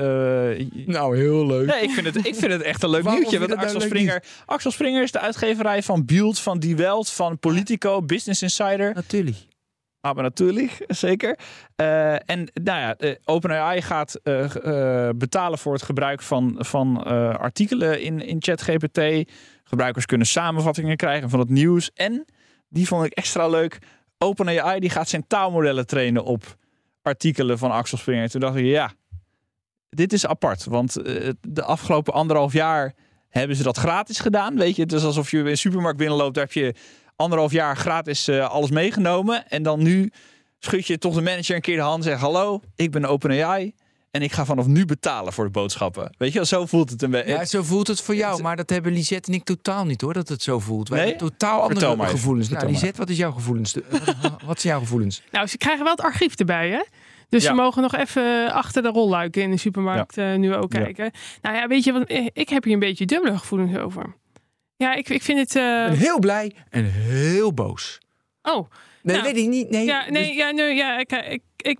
A: Nou, heel leuk.
C: Nee, ik vind het, ik vind het echt een leuk nieuwtje. Want Axel
A: nou
C: Springer, Axel Springer is de uitgeverij van Build, van Die Welt, van Politico, Business Insider.
A: Natuurlijk.
C: Ah, maar natuurlijk, zeker. Eh, en nou ja, eh, OpenAI gaat eh, eh, betalen voor het gebruik van, van eh, artikelen in, in ChatGPT. Gebruikers kunnen samenvattingen krijgen van het nieuws. En, die vond ik extra leuk, OpenAI die gaat zijn taalmodellen trainen op artikelen van Axel Springer. Toen dacht ik, ja, dit is apart. Want eh, de afgelopen anderhalf jaar hebben ze dat gratis gedaan. Weet je, het is alsof je in een supermarkt binnenloopt, daar heb je anderhalf jaar gratis eh, alles meegenomen. En dan nu schud je toch de manager een keer de hand en zegt: Hallo, ik ben OpenAI. En ik ga vanaf nu betalen voor de boodschappen. Weet je, wel, zo voelt het een beetje.
A: Ja, zo voelt het voor jou, maar dat hebben Lisette en ik totaal niet hoor, dat het zo voelt. Wij
C: Nee?
A: hebben totaal andere
C: maar
A: gevoelens. Nou. Lisette, wat is jouw gevoelens? wat zijn jouw gevoelens?
B: Nou, ze krijgen wel het archief erbij, hè? Dus
C: Ja.
B: ze mogen nog even achter de rolluiken in de supermarkt eh, nu ook
C: Ja.
B: kijken. Nou ja, weet je, wat, eh, ik heb hier een beetje dubbele gevoelens over. Ja, ik, ik vind het... eh,
A: Ik ben heel blij en heel boos.
B: oh,
A: Nee,
B: Nou,
A: weet ik niet. Nee,
B: ja, nee,
A: dus-
B: ja, nee, ja ik, ik, ik,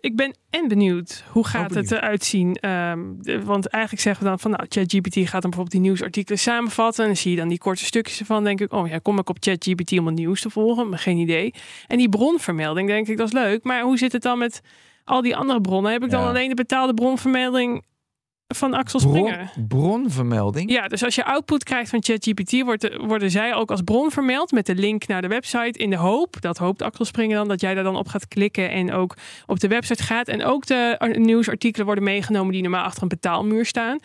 B: ik ben en benieuwd. Hoe gaat
A: benieuwd.
B: het eruit zien? Ehm, want eigenlijk zeggen we dan van, nou, ChatGPT gaat dan bijvoorbeeld die nieuwsartikelen samenvatten. En dan zie je dan die korte stukjes ervan. denk ik, oh ja, kom ik op ChatGPT om het nieuws te volgen? Maar geen idee. En die bronvermelding, denk ik, dat is leuk. Maar hoe zit het dan met al die andere bronnen? Heb ik dan
C: Ja.
B: alleen de betaalde bronvermelding van Axel
A: Bron,
B: Springer?
A: bronvermelding.
B: Ja, dus als je output krijgt van ChatGPT, wordt- worden zij ook als bron vermeld met de link naar de website. In de hoop, dat hoopt Axel Springer dan, dat jij daar dan op gaat klikken en ook op de website gaat. En ook de ar- nieuwsartikelen worden meegenomen die normaal achter een betaalmuur staan.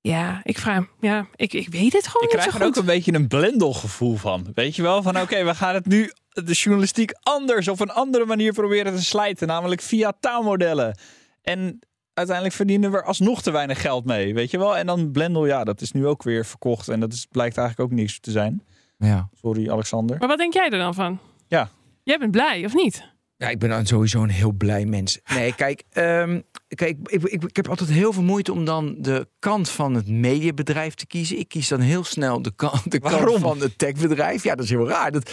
B: Ja, ik vraag, ja, ik, ik weet het gewoon
C: ik
B: niet
C: krijg
B: zo
C: er ook een beetje een blendelgevoel van. Weet je wel? Van oké, we gaan het nu de journalistiek anders op een andere manier proberen te slijten. Namelijk via taalmodellen. En uiteindelijk verdienen we er alsnog te weinig geld mee. Weet je wel? En dan Blendel, ja, dat is nu ook weer verkocht. En dat is, blijkt eigenlijk ook niks te zijn.
A: Ja.
C: Sorry, Alexander.
B: Maar wat denk jij er dan van?
C: Ja.
B: Jij bent blij, of niet?
A: Ja, ik ben dan sowieso een heel blij mens. Nee, kijk, ehm, kijk ik, ik, ik heb altijd heel veel moeite om dan de kant van het mediabedrijf te kiezen. Ik kies dan heel snel de kant, de kant
C: Waarom?
A: van het techbedrijf. Ja, dat is heel raar. Dat-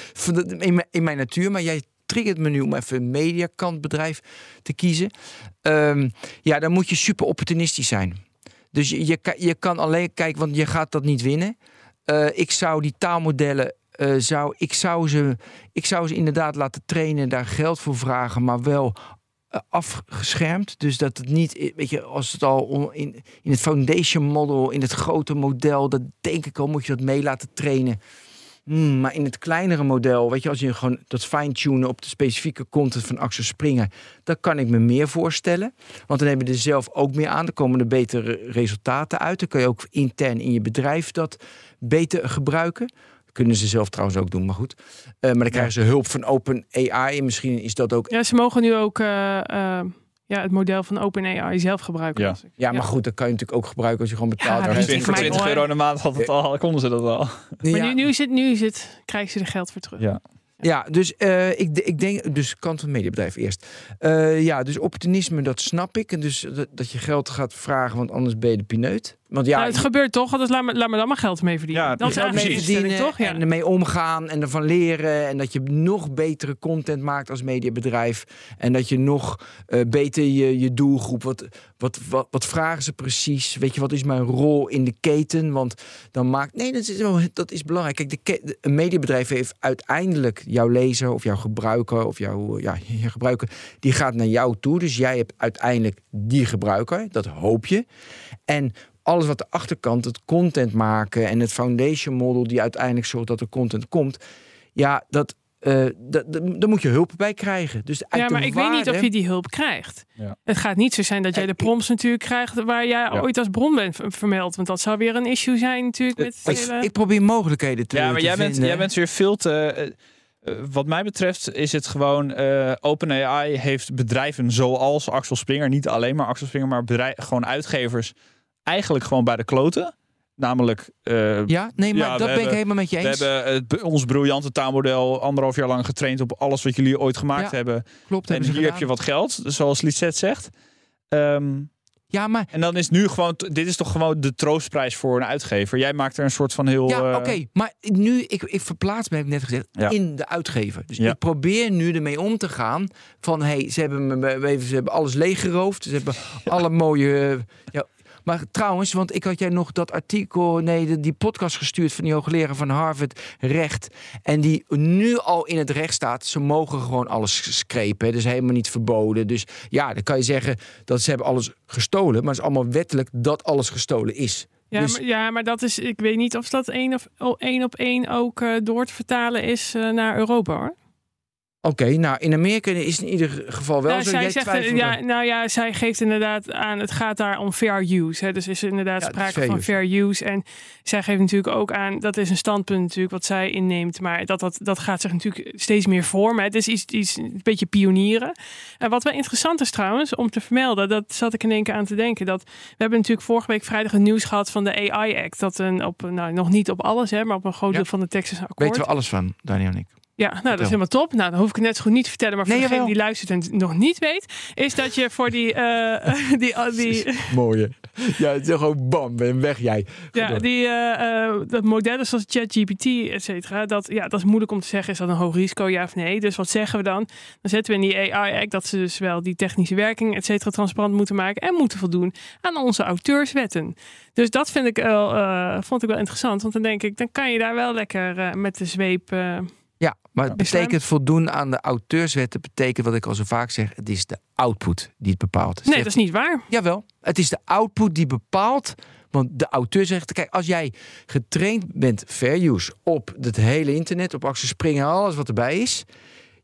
A: in, mijn, in mijn natuur, maar jij triggert me nu om even een mediakantbedrijf te kiezen. Ehm, ja, dan moet je super opportunistisch zijn. Dus je, je, kan- je kan alleen kijken, want je gaat dat niet winnen. Eh, ik zou die taalmodellen, eh, zou, ik, zou ze, ik zou ze inderdaad laten trainen, daar geld voor vragen, maar wel eh, afgeschermd. Dus dat het niet, weet je, als het al in, in het foundation model, in het grote model, dat denk ik al, moet je dat mee laten trainen. Hmm, maar in het kleinere model, weet je, als je gewoon dat fine-tunen op de specifieke content van Axel Springer, dan kan ik me meer voorstellen. Want dan hebben we er zelf ook meer aan. Dan komen er betere resultaten uit. Dan kun je ook intern in je bedrijf dat beter gebruiken. Kunnen ze zelf trouwens ook doen, maar goed. Eh, maar dan krijgen ze hulp van Open AI. En misschien is dat ook.
B: Ja, ze mogen nu ook eh, eh, ja, het model van OpenAI zelf gebruiken.
C: Ja.
A: Ja, maar goed, dat kan je natuurlijk ook gebruiken als je gewoon betaalt.
B: Ja,
C: voor
B: Michael,
C: 20
B: hè?
C: euro in de maand had het al, konden ze dat al.
B: Maar
A: Ja.
B: nu, nu, is het, nu is het, krijgen ze er geld voor terug.
C: Ja.
A: Ja, dus eh, ik, ik denk, dus kant van het mediabedrijf eerst. Eh, ja, dus opportunisme, dat snap ik. En dus dat, dat je geld gaat vragen, want anders ben je de pineut. Want ja,
B: nou, het gebeurt toch, dus laat me, laat me dan maar geld mee verdienen.
C: Ja,
B: dat is eigenlijk de
C: precies.
B: instelling, toch? Ja.
A: en ermee omgaan en ervan leren. En dat je nog betere content maakt als mediabedrijf. En dat je nog eh, beter je, je doelgroep. Wat, wat, wat, wat vragen ze precies? Weet je, wat is mijn rol in de keten? Want dan maakt. Nee, dat is, wel- dat is belangrijk. Kijk, de, ke- de- een mediabedrijf heeft uiteindelijk jouw lezer of jouw gebruiker of jouw ja, je gebruiker. Die gaat naar jou toe. Dus jij hebt uiteindelijk die gebruiker. Dat hoop je. En alles wat de achterkant, het content maken en het foundation model die uiteindelijk zorgt dat er content komt. Ja, dat, eh dat, dat- daar moet je hulp bij krijgen. Dus
B: Ja, maar ik weet niet of je die hulp krijgt.
C: Ja.
B: Het gaat niet zo zijn dat jij
A: Eh,
B: de prompts natuurlijk krijgt waar jij
C: Ja.
B: ooit als bron bent vermeld. Want dat zou weer een issue zijn natuurlijk met het
A: Ik,
B: hele...
A: ik probeer mogelijkheden te
C: Ja, maar
A: te
C: jij bent, jij bent weer veel te. eh, eh, wat mij betreft is het gewoon. eh OpenAI heeft bedrijven zoals Axel Springer, niet alleen maar Axel Springer, maar bedrijf, gewoon uitgevers, eigenlijk gewoon bij de kloten. Namelijk, eh,
A: Ja, nee, maar
C: Ja, we
A: dat ben ik helemaal met je
C: we
A: eens.
C: hebben het, ons briljante taalmodel anderhalf jaar lang getraind op alles wat jullie ooit gemaakt
A: Ja,
C: hebben.
A: Klopt,
C: En hier heb je wat geld, zoals Lisette zegt. Ehm,
A: Ja, maar
C: en dan is nu gewoon, dit is toch gewoon de troostprijs voor een uitgever. Jij maakt er een soort van heel.
A: Ja,
C: eh,
A: oké. Maar nu, ik, ik verplaats me, heb ik net gezegd,
C: Ja.
A: in de uitgever. Dus
C: Ja.
A: ik probeer nu ermee om te gaan van, hey, ze hebben, me, ze hebben alles leeggeroofd. Ze hebben alle mooie... eh, Ja. Maar trouwens, want ik had jij nog dat artikel, nee, de- die podcast gestuurd van die hoogleraar van Harvard Recht. En die nu al in het recht staat, ze mogen gewoon alles screpen. Dus helemaal niet verboden. Dus ja, dan kan je zeggen dat ze hebben alles gestolen. Maar het is allemaal wettelijk dat alles gestolen is.
B: Ja,
A: dus-
B: maar, ja, maar dat is, ik weet niet of dat één, of, één op één ook eh, door te vertalen is eh, naar Europa hoor.
A: Oké, nou in Amerika is in ieder geval wel
B: Nou,
A: zo.
B: zij
A: Jij
B: zegt, ja, nou ja, zij geeft inderdaad aan, het gaat daar om fair use. Hè. Dus is er inderdaad
A: Ja,
B: sprake
A: fair
B: van
A: use.
B: fair use. En zij geeft natuurlijk ook aan, dat is een standpunt natuurlijk wat zij inneemt. Maar dat, dat, dat gaat zich natuurlijk steeds meer vormen. Het is iets, iets een beetje pionieren. En wat wel interessant is trouwens, om te vermelden, dat zat ik in één keer aan te denken. Dat, we hebben natuurlijk vorige week vrijdag het nieuws gehad van de AI Act. Dat een, op, nou, nog niet op alles, hè, maar op een groot
A: Ja.
B: deel van de Texas akkoord.
A: Weten we alles van, Daniel en ik.
B: Ja, nou, dat is helemaal top. Nou, dan hoef ik het net zo goed niet te vertellen. Maar voor
A: Nee,
B: degene
A: jawel.
B: die luistert en het nog niet weet, is dat je voor die, eh, die, die,
A: Mooie. Ja, het is gewoon bam, ben weg jij.
B: ja,
A: door.
B: die eh, eh, dat modellen zoals ChatGPT, et cetera, dat, ja, dat is moeilijk om te zeggen. Is dat een hoog risico, ja of nee? Dus wat zeggen we dan? Dan zetten we in die AI-act dat ze dus wel die technische werking, et cetera, transparant moeten maken en moeten voldoen aan onze auteurswetten. Dus dat vind ik wel, eh, vond ik wel interessant. Want dan denk ik, dan kan je daar wel lekker eh, met de zweep...
A: Ja, maar het betekent voldoen aan de auteurswetten. betekent wat ik al zo vaak zeg, het is de output die het bepaalt.
B: nee,
A: Zegt-
B: dat is niet waar.
A: Jawel, het is de output die bepaalt. Want de auteur zegt, kijk, als jij getraind bent fair use op het hele internet, op Axel Springer, alles wat erbij is.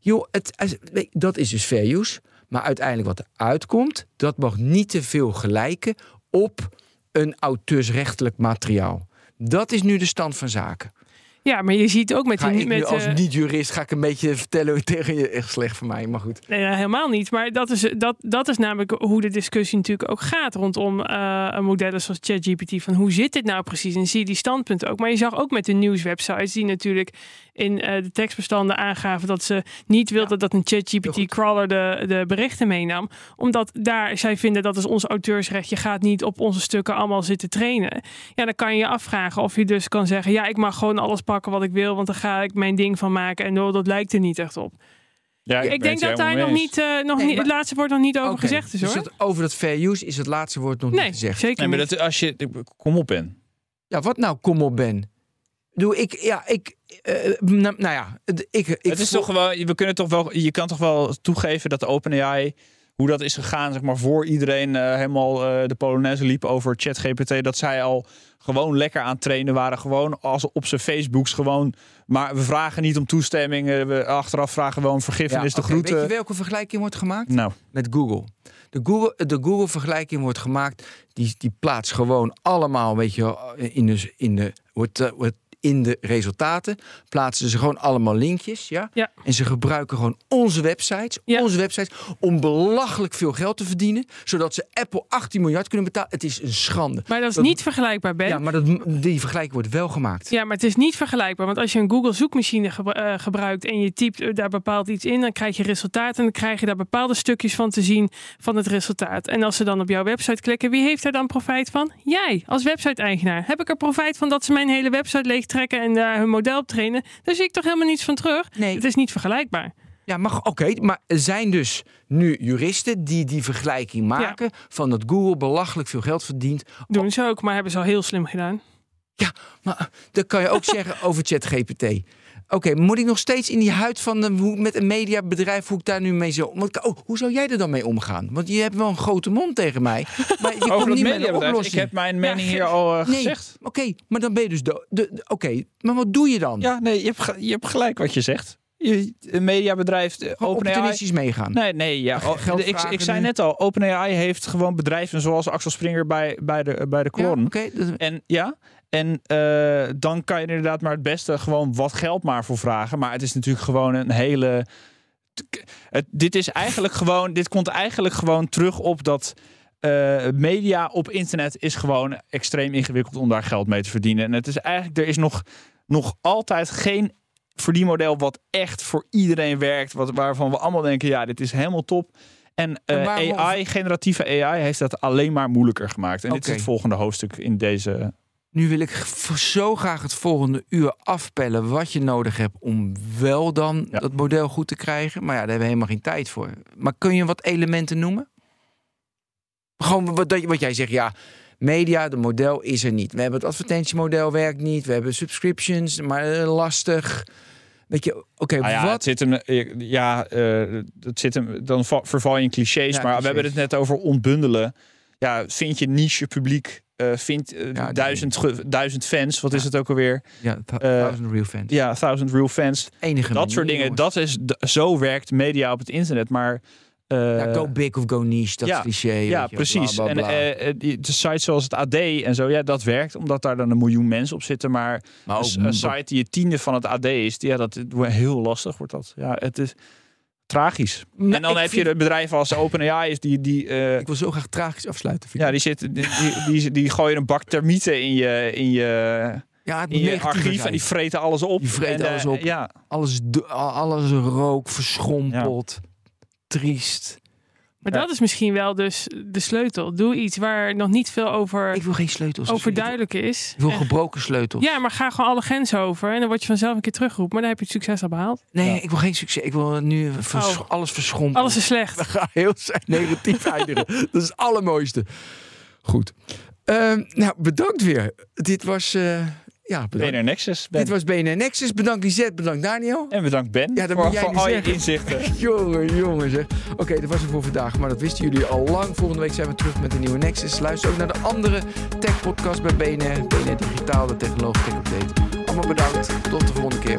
A: Joh, het, dat is dus fair use. Maar uiteindelijk wat er uitkomt, dat mag niet te veel gelijken op een auteursrechtelijk materiaal. Dat is nu de stand van zaken.
B: Ja, maar je ziet ook met
A: Ga
B: die...
A: ik nu
B: met,
A: als
B: eh,
A: niet-jurist ga ik een beetje vertellen tegen je. Echt slecht voor mij, maar goed.
B: Nee, helemaal niet. Maar dat is, dat, dat is namelijk hoe de discussie natuurlijk ook gaat rondom eh modellen zoals ChatGPT. Van hoe zit dit nou precies? En zie je die standpunten ook. Maar je zag ook met de nieuwswebsites die natuurlijk in eh, de tekstbestanden aangaven dat ze niet wilden dat een
A: Heel
B: ChatGPT
A: goed.
B: crawler de, de berichten meenam. Omdat daar zij vinden dat is ons auteursrecht. Je gaat niet op onze stukken allemaal zitten trainen. Ja, dan kan je je afvragen of je dus kan zeggen: ja, ik mag gewoon alles pakken wat ik wil, want dan ga ik mijn ding van maken. En oh, dat lijkt er niet echt op.
C: Ja,
B: Ik denk dat daar nog niet, eh, nog
A: Nee,
B: niet
A: maar-
B: het laatste woord nog niet over gezegd is
A: dus
B: hoor.
A: dat, over dat fair use is het laatste woord nog
B: nee,
A: niet gezegd.
B: zeker
C: Nee, maar
B: niet.
C: dat, als je. Kom op, Ben.
A: Ja, wat nou kom op Ben? Doe ik, ja, ik, eh, nou, nou ja, het- ik, ik
C: het is toch gewoon. We kunnen toch wel. Je kan toch wel toegeven dat de OpenAI. hoe dat is gegaan, zeg maar, voor iedereen eh, helemaal eh, de Polonaise liep over ChatGPT. Dat zij al gewoon lekker aan het trainen waren. Gewoon als op zijn Facebooks gewoon. Maar we vragen niet om toestemming. eh, We achteraf vragen wel om vergiffenis, de
A: oké, Weet
C: groeten.
A: je welke vergelijking wordt gemaakt?
C: Nou,
A: Met Google. De Google, de Google vergelijking wordt gemaakt. Die, die plaatst gewoon allemaal, weet je, in de, in de, wordt, eh, wordt in de resultaten plaatsen ze gewoon allemaal linkjes, ja?
B: Ja.
A: En ze gebruiken gewoon onze websites,
B: Ja.
A: onze websites, om belachelijk veel geld te verdienen, zodat ze Apple 18 miljard kunnen betalen. Het is een schande.
B: Maar dat is
A: Dat-
B: niet vergelijkbaar, Ben.
A: Ja, maar dat, die vergelijking wordt wel gemaakt.
B: Ja, maar het is niet vergelijkbaar. Want als je een Google zoekmachine eh, gebruikt en je typt eh, daar bepaald iets in, dan krijg je resultaat en dan krijg je daar bepaalde stukjes van te zien van het resultaat. En als ze dan op jouw website klikken, wie heeft daar dan profijt van? Jij, als website-eigenaar. Heb ik er profijt van dat ze mijn hele website leegtrekken en daar hun model op trainen? Daar zie ik toch helemaal niets van terug?
A: Nee.
B: Het is niet vergelijkbaar.
A: Ja, maar oké, maar er zijn dus nu juristen die die vergelijking maken van dat Google belachelijk veel geld verdient
B: Doen ze ook, maar hebben ze al heel slim gedaan.
A: Ja, maar dat kan je ook zeggen over ChatGPT. Oké, moet ik nog steeds in die huid van de, hoe, met een mediabedrijf, hoe ik daar nu mee zo... want- Oh, hoe zou jij er dan mee omgaan? Want je hebt wel een grote mond tegen mij. Maar je komt niet met een
C: mediabedrijf. Ik
A: oplossing.
C: heb mijn mening hier al eh,
A: Nee,
C: gezegd.
A: oké, maar dan ben je dus... De, de- oké, maar wat doe je dan?
C: Ja, nee, je hebt, je hebt gelijk wat je zegt. Je, een mediabedrijf, eh, OpenAI...
A: meegaan.
C: Nee, nee, ja. Oh, ik, ik zei net al, OpenAI heeft gewoon bedrijven zoals Axel Springer bij, bij de, bij de
A: Ja,
C: En ja, en eh, dan kan je er inderdaad maar het beste gewoon wat geld maar voor vragen. Maar het is natuurlijk gewoon een hele. Het, dit is eigenlijk gewoon. Dit komt eigenlijk gewoon terug op dat. eh, media op internet is gewoon extreem ingewikkeld om daar geld mee te verdienen. En het is eigenlijk, er is nog, nog altijd geen verdienmodel wat echt voor iedereen werkt. Wat, waarvan we allemaal denken, ja, dit is helemaal top. En
A: En
C: eh,
A: waarom-
C: AI, generatieve AI, heeft dat alleen maar moeilijker gemaakt. En dit is het volgende hoofdstuk in deze
A: Nu wil ik zo graag het volgende uur afpellen wat je nodig hebt om wel dan
C: Ja.
A: dat model goed te krijgen. Maar ja, daar hebben we helemaal geen tijd voor. Maar kun je wat elementen noemen? Gewoon wat, wat jij zegt, ja, media, de model is er niet. We hebben het advertentiemodel werkt niet. We hebben subscriptions, maar eh, lastig. Weet je, oké,
C: Nou ja,
A: wat?
C: het zit hem, eh, ja, het zit hem, dan va- verval je in clichés.
A: Ja,
C: maar we hebben het net over ontbundelen. Ja, vind je niche publiek, vind eh,
A: Ja, die-
C: duizend, ge- duizend fans, wat
A: Ja.
C: is het ook alweer?
A: Ja,
C: eh,
A: thousand real fans.
C: Ja, thousand real fans.
A: Enige
C: dat soort dingen,
A: jongens.
C: dat is, zo werkt media op het internet. Maar
A: ja, go big of go niche, dat
C: ja,
A: cliché. je
C: ja,
A: wel,
C: precies.
A: bla, bla, bla.
C: En die, de sites zoals het AD en zo, ja, dat werkt omdat daar dan een miljoen mensen op zitten. Maar
A: maar ook
C: een, site die het tiende van het AD is, ja, dat wordt heel lastig wordt dat. Ja, het is tragisch.
A: Nou,
C: en dan heb
A: vind-
C: je de bedrijven als OpenAI is die die eh,
A: Ik wil zo graag tragisch afsluiten. vind
C: ja, die zitten die, die, die, die gooien een bak termieten in je in je
A: ja,
C: in je archief en die vreten alles op.
A: Die vreten
C: En, eh,
A: alles op.
C: Ja,
A: alles, alles rook, verschrompeld, triest.
B: Maar
C: Ja.
B: dat is misschien wel dus de sleutel. Doe iets waar nog niet veel over,
A: Ik wil geen sleutels.
B: over duidelijk is.
A: Ik wil
B: En-
A: gebroken sleutels.
B: ja, maar ga gewoon alle grenzen over. En dan word je vanzelf een keer teruggeroepen. Maar dan heb je het succes al behaald.
A: Nee,
C: Ja.
A: ik wil geen succes. Ik wil nu vers-
B: Oh.
A: alles verschrompeld.
B: Alles is slecht.
A: We gaan heel negatief eindigen. Dat is het allermooiste. Goed. Ehm, nou, bedankt weer. Dit was... eh, ja, bedankt.
C: BNR Nexus. Ben.
A: Dit was BNR Nexus. Bedankt Lisette, bedankt Daniel.
C: En bedankt Ben
A: Ja,
C: voor, al je inzichten.
A: Jongen, jongen zeg. Oké, dat was het voor vandaag. Maar dat wisten jullie al lang. Volgende week zijn we terug met een nieuwe Nexus. Luister ook naar de andere tech-podcast bij BNR. BNR Digitaal, de Technologie Tech Update. Allemaal bedankt. Tot de volgende keer.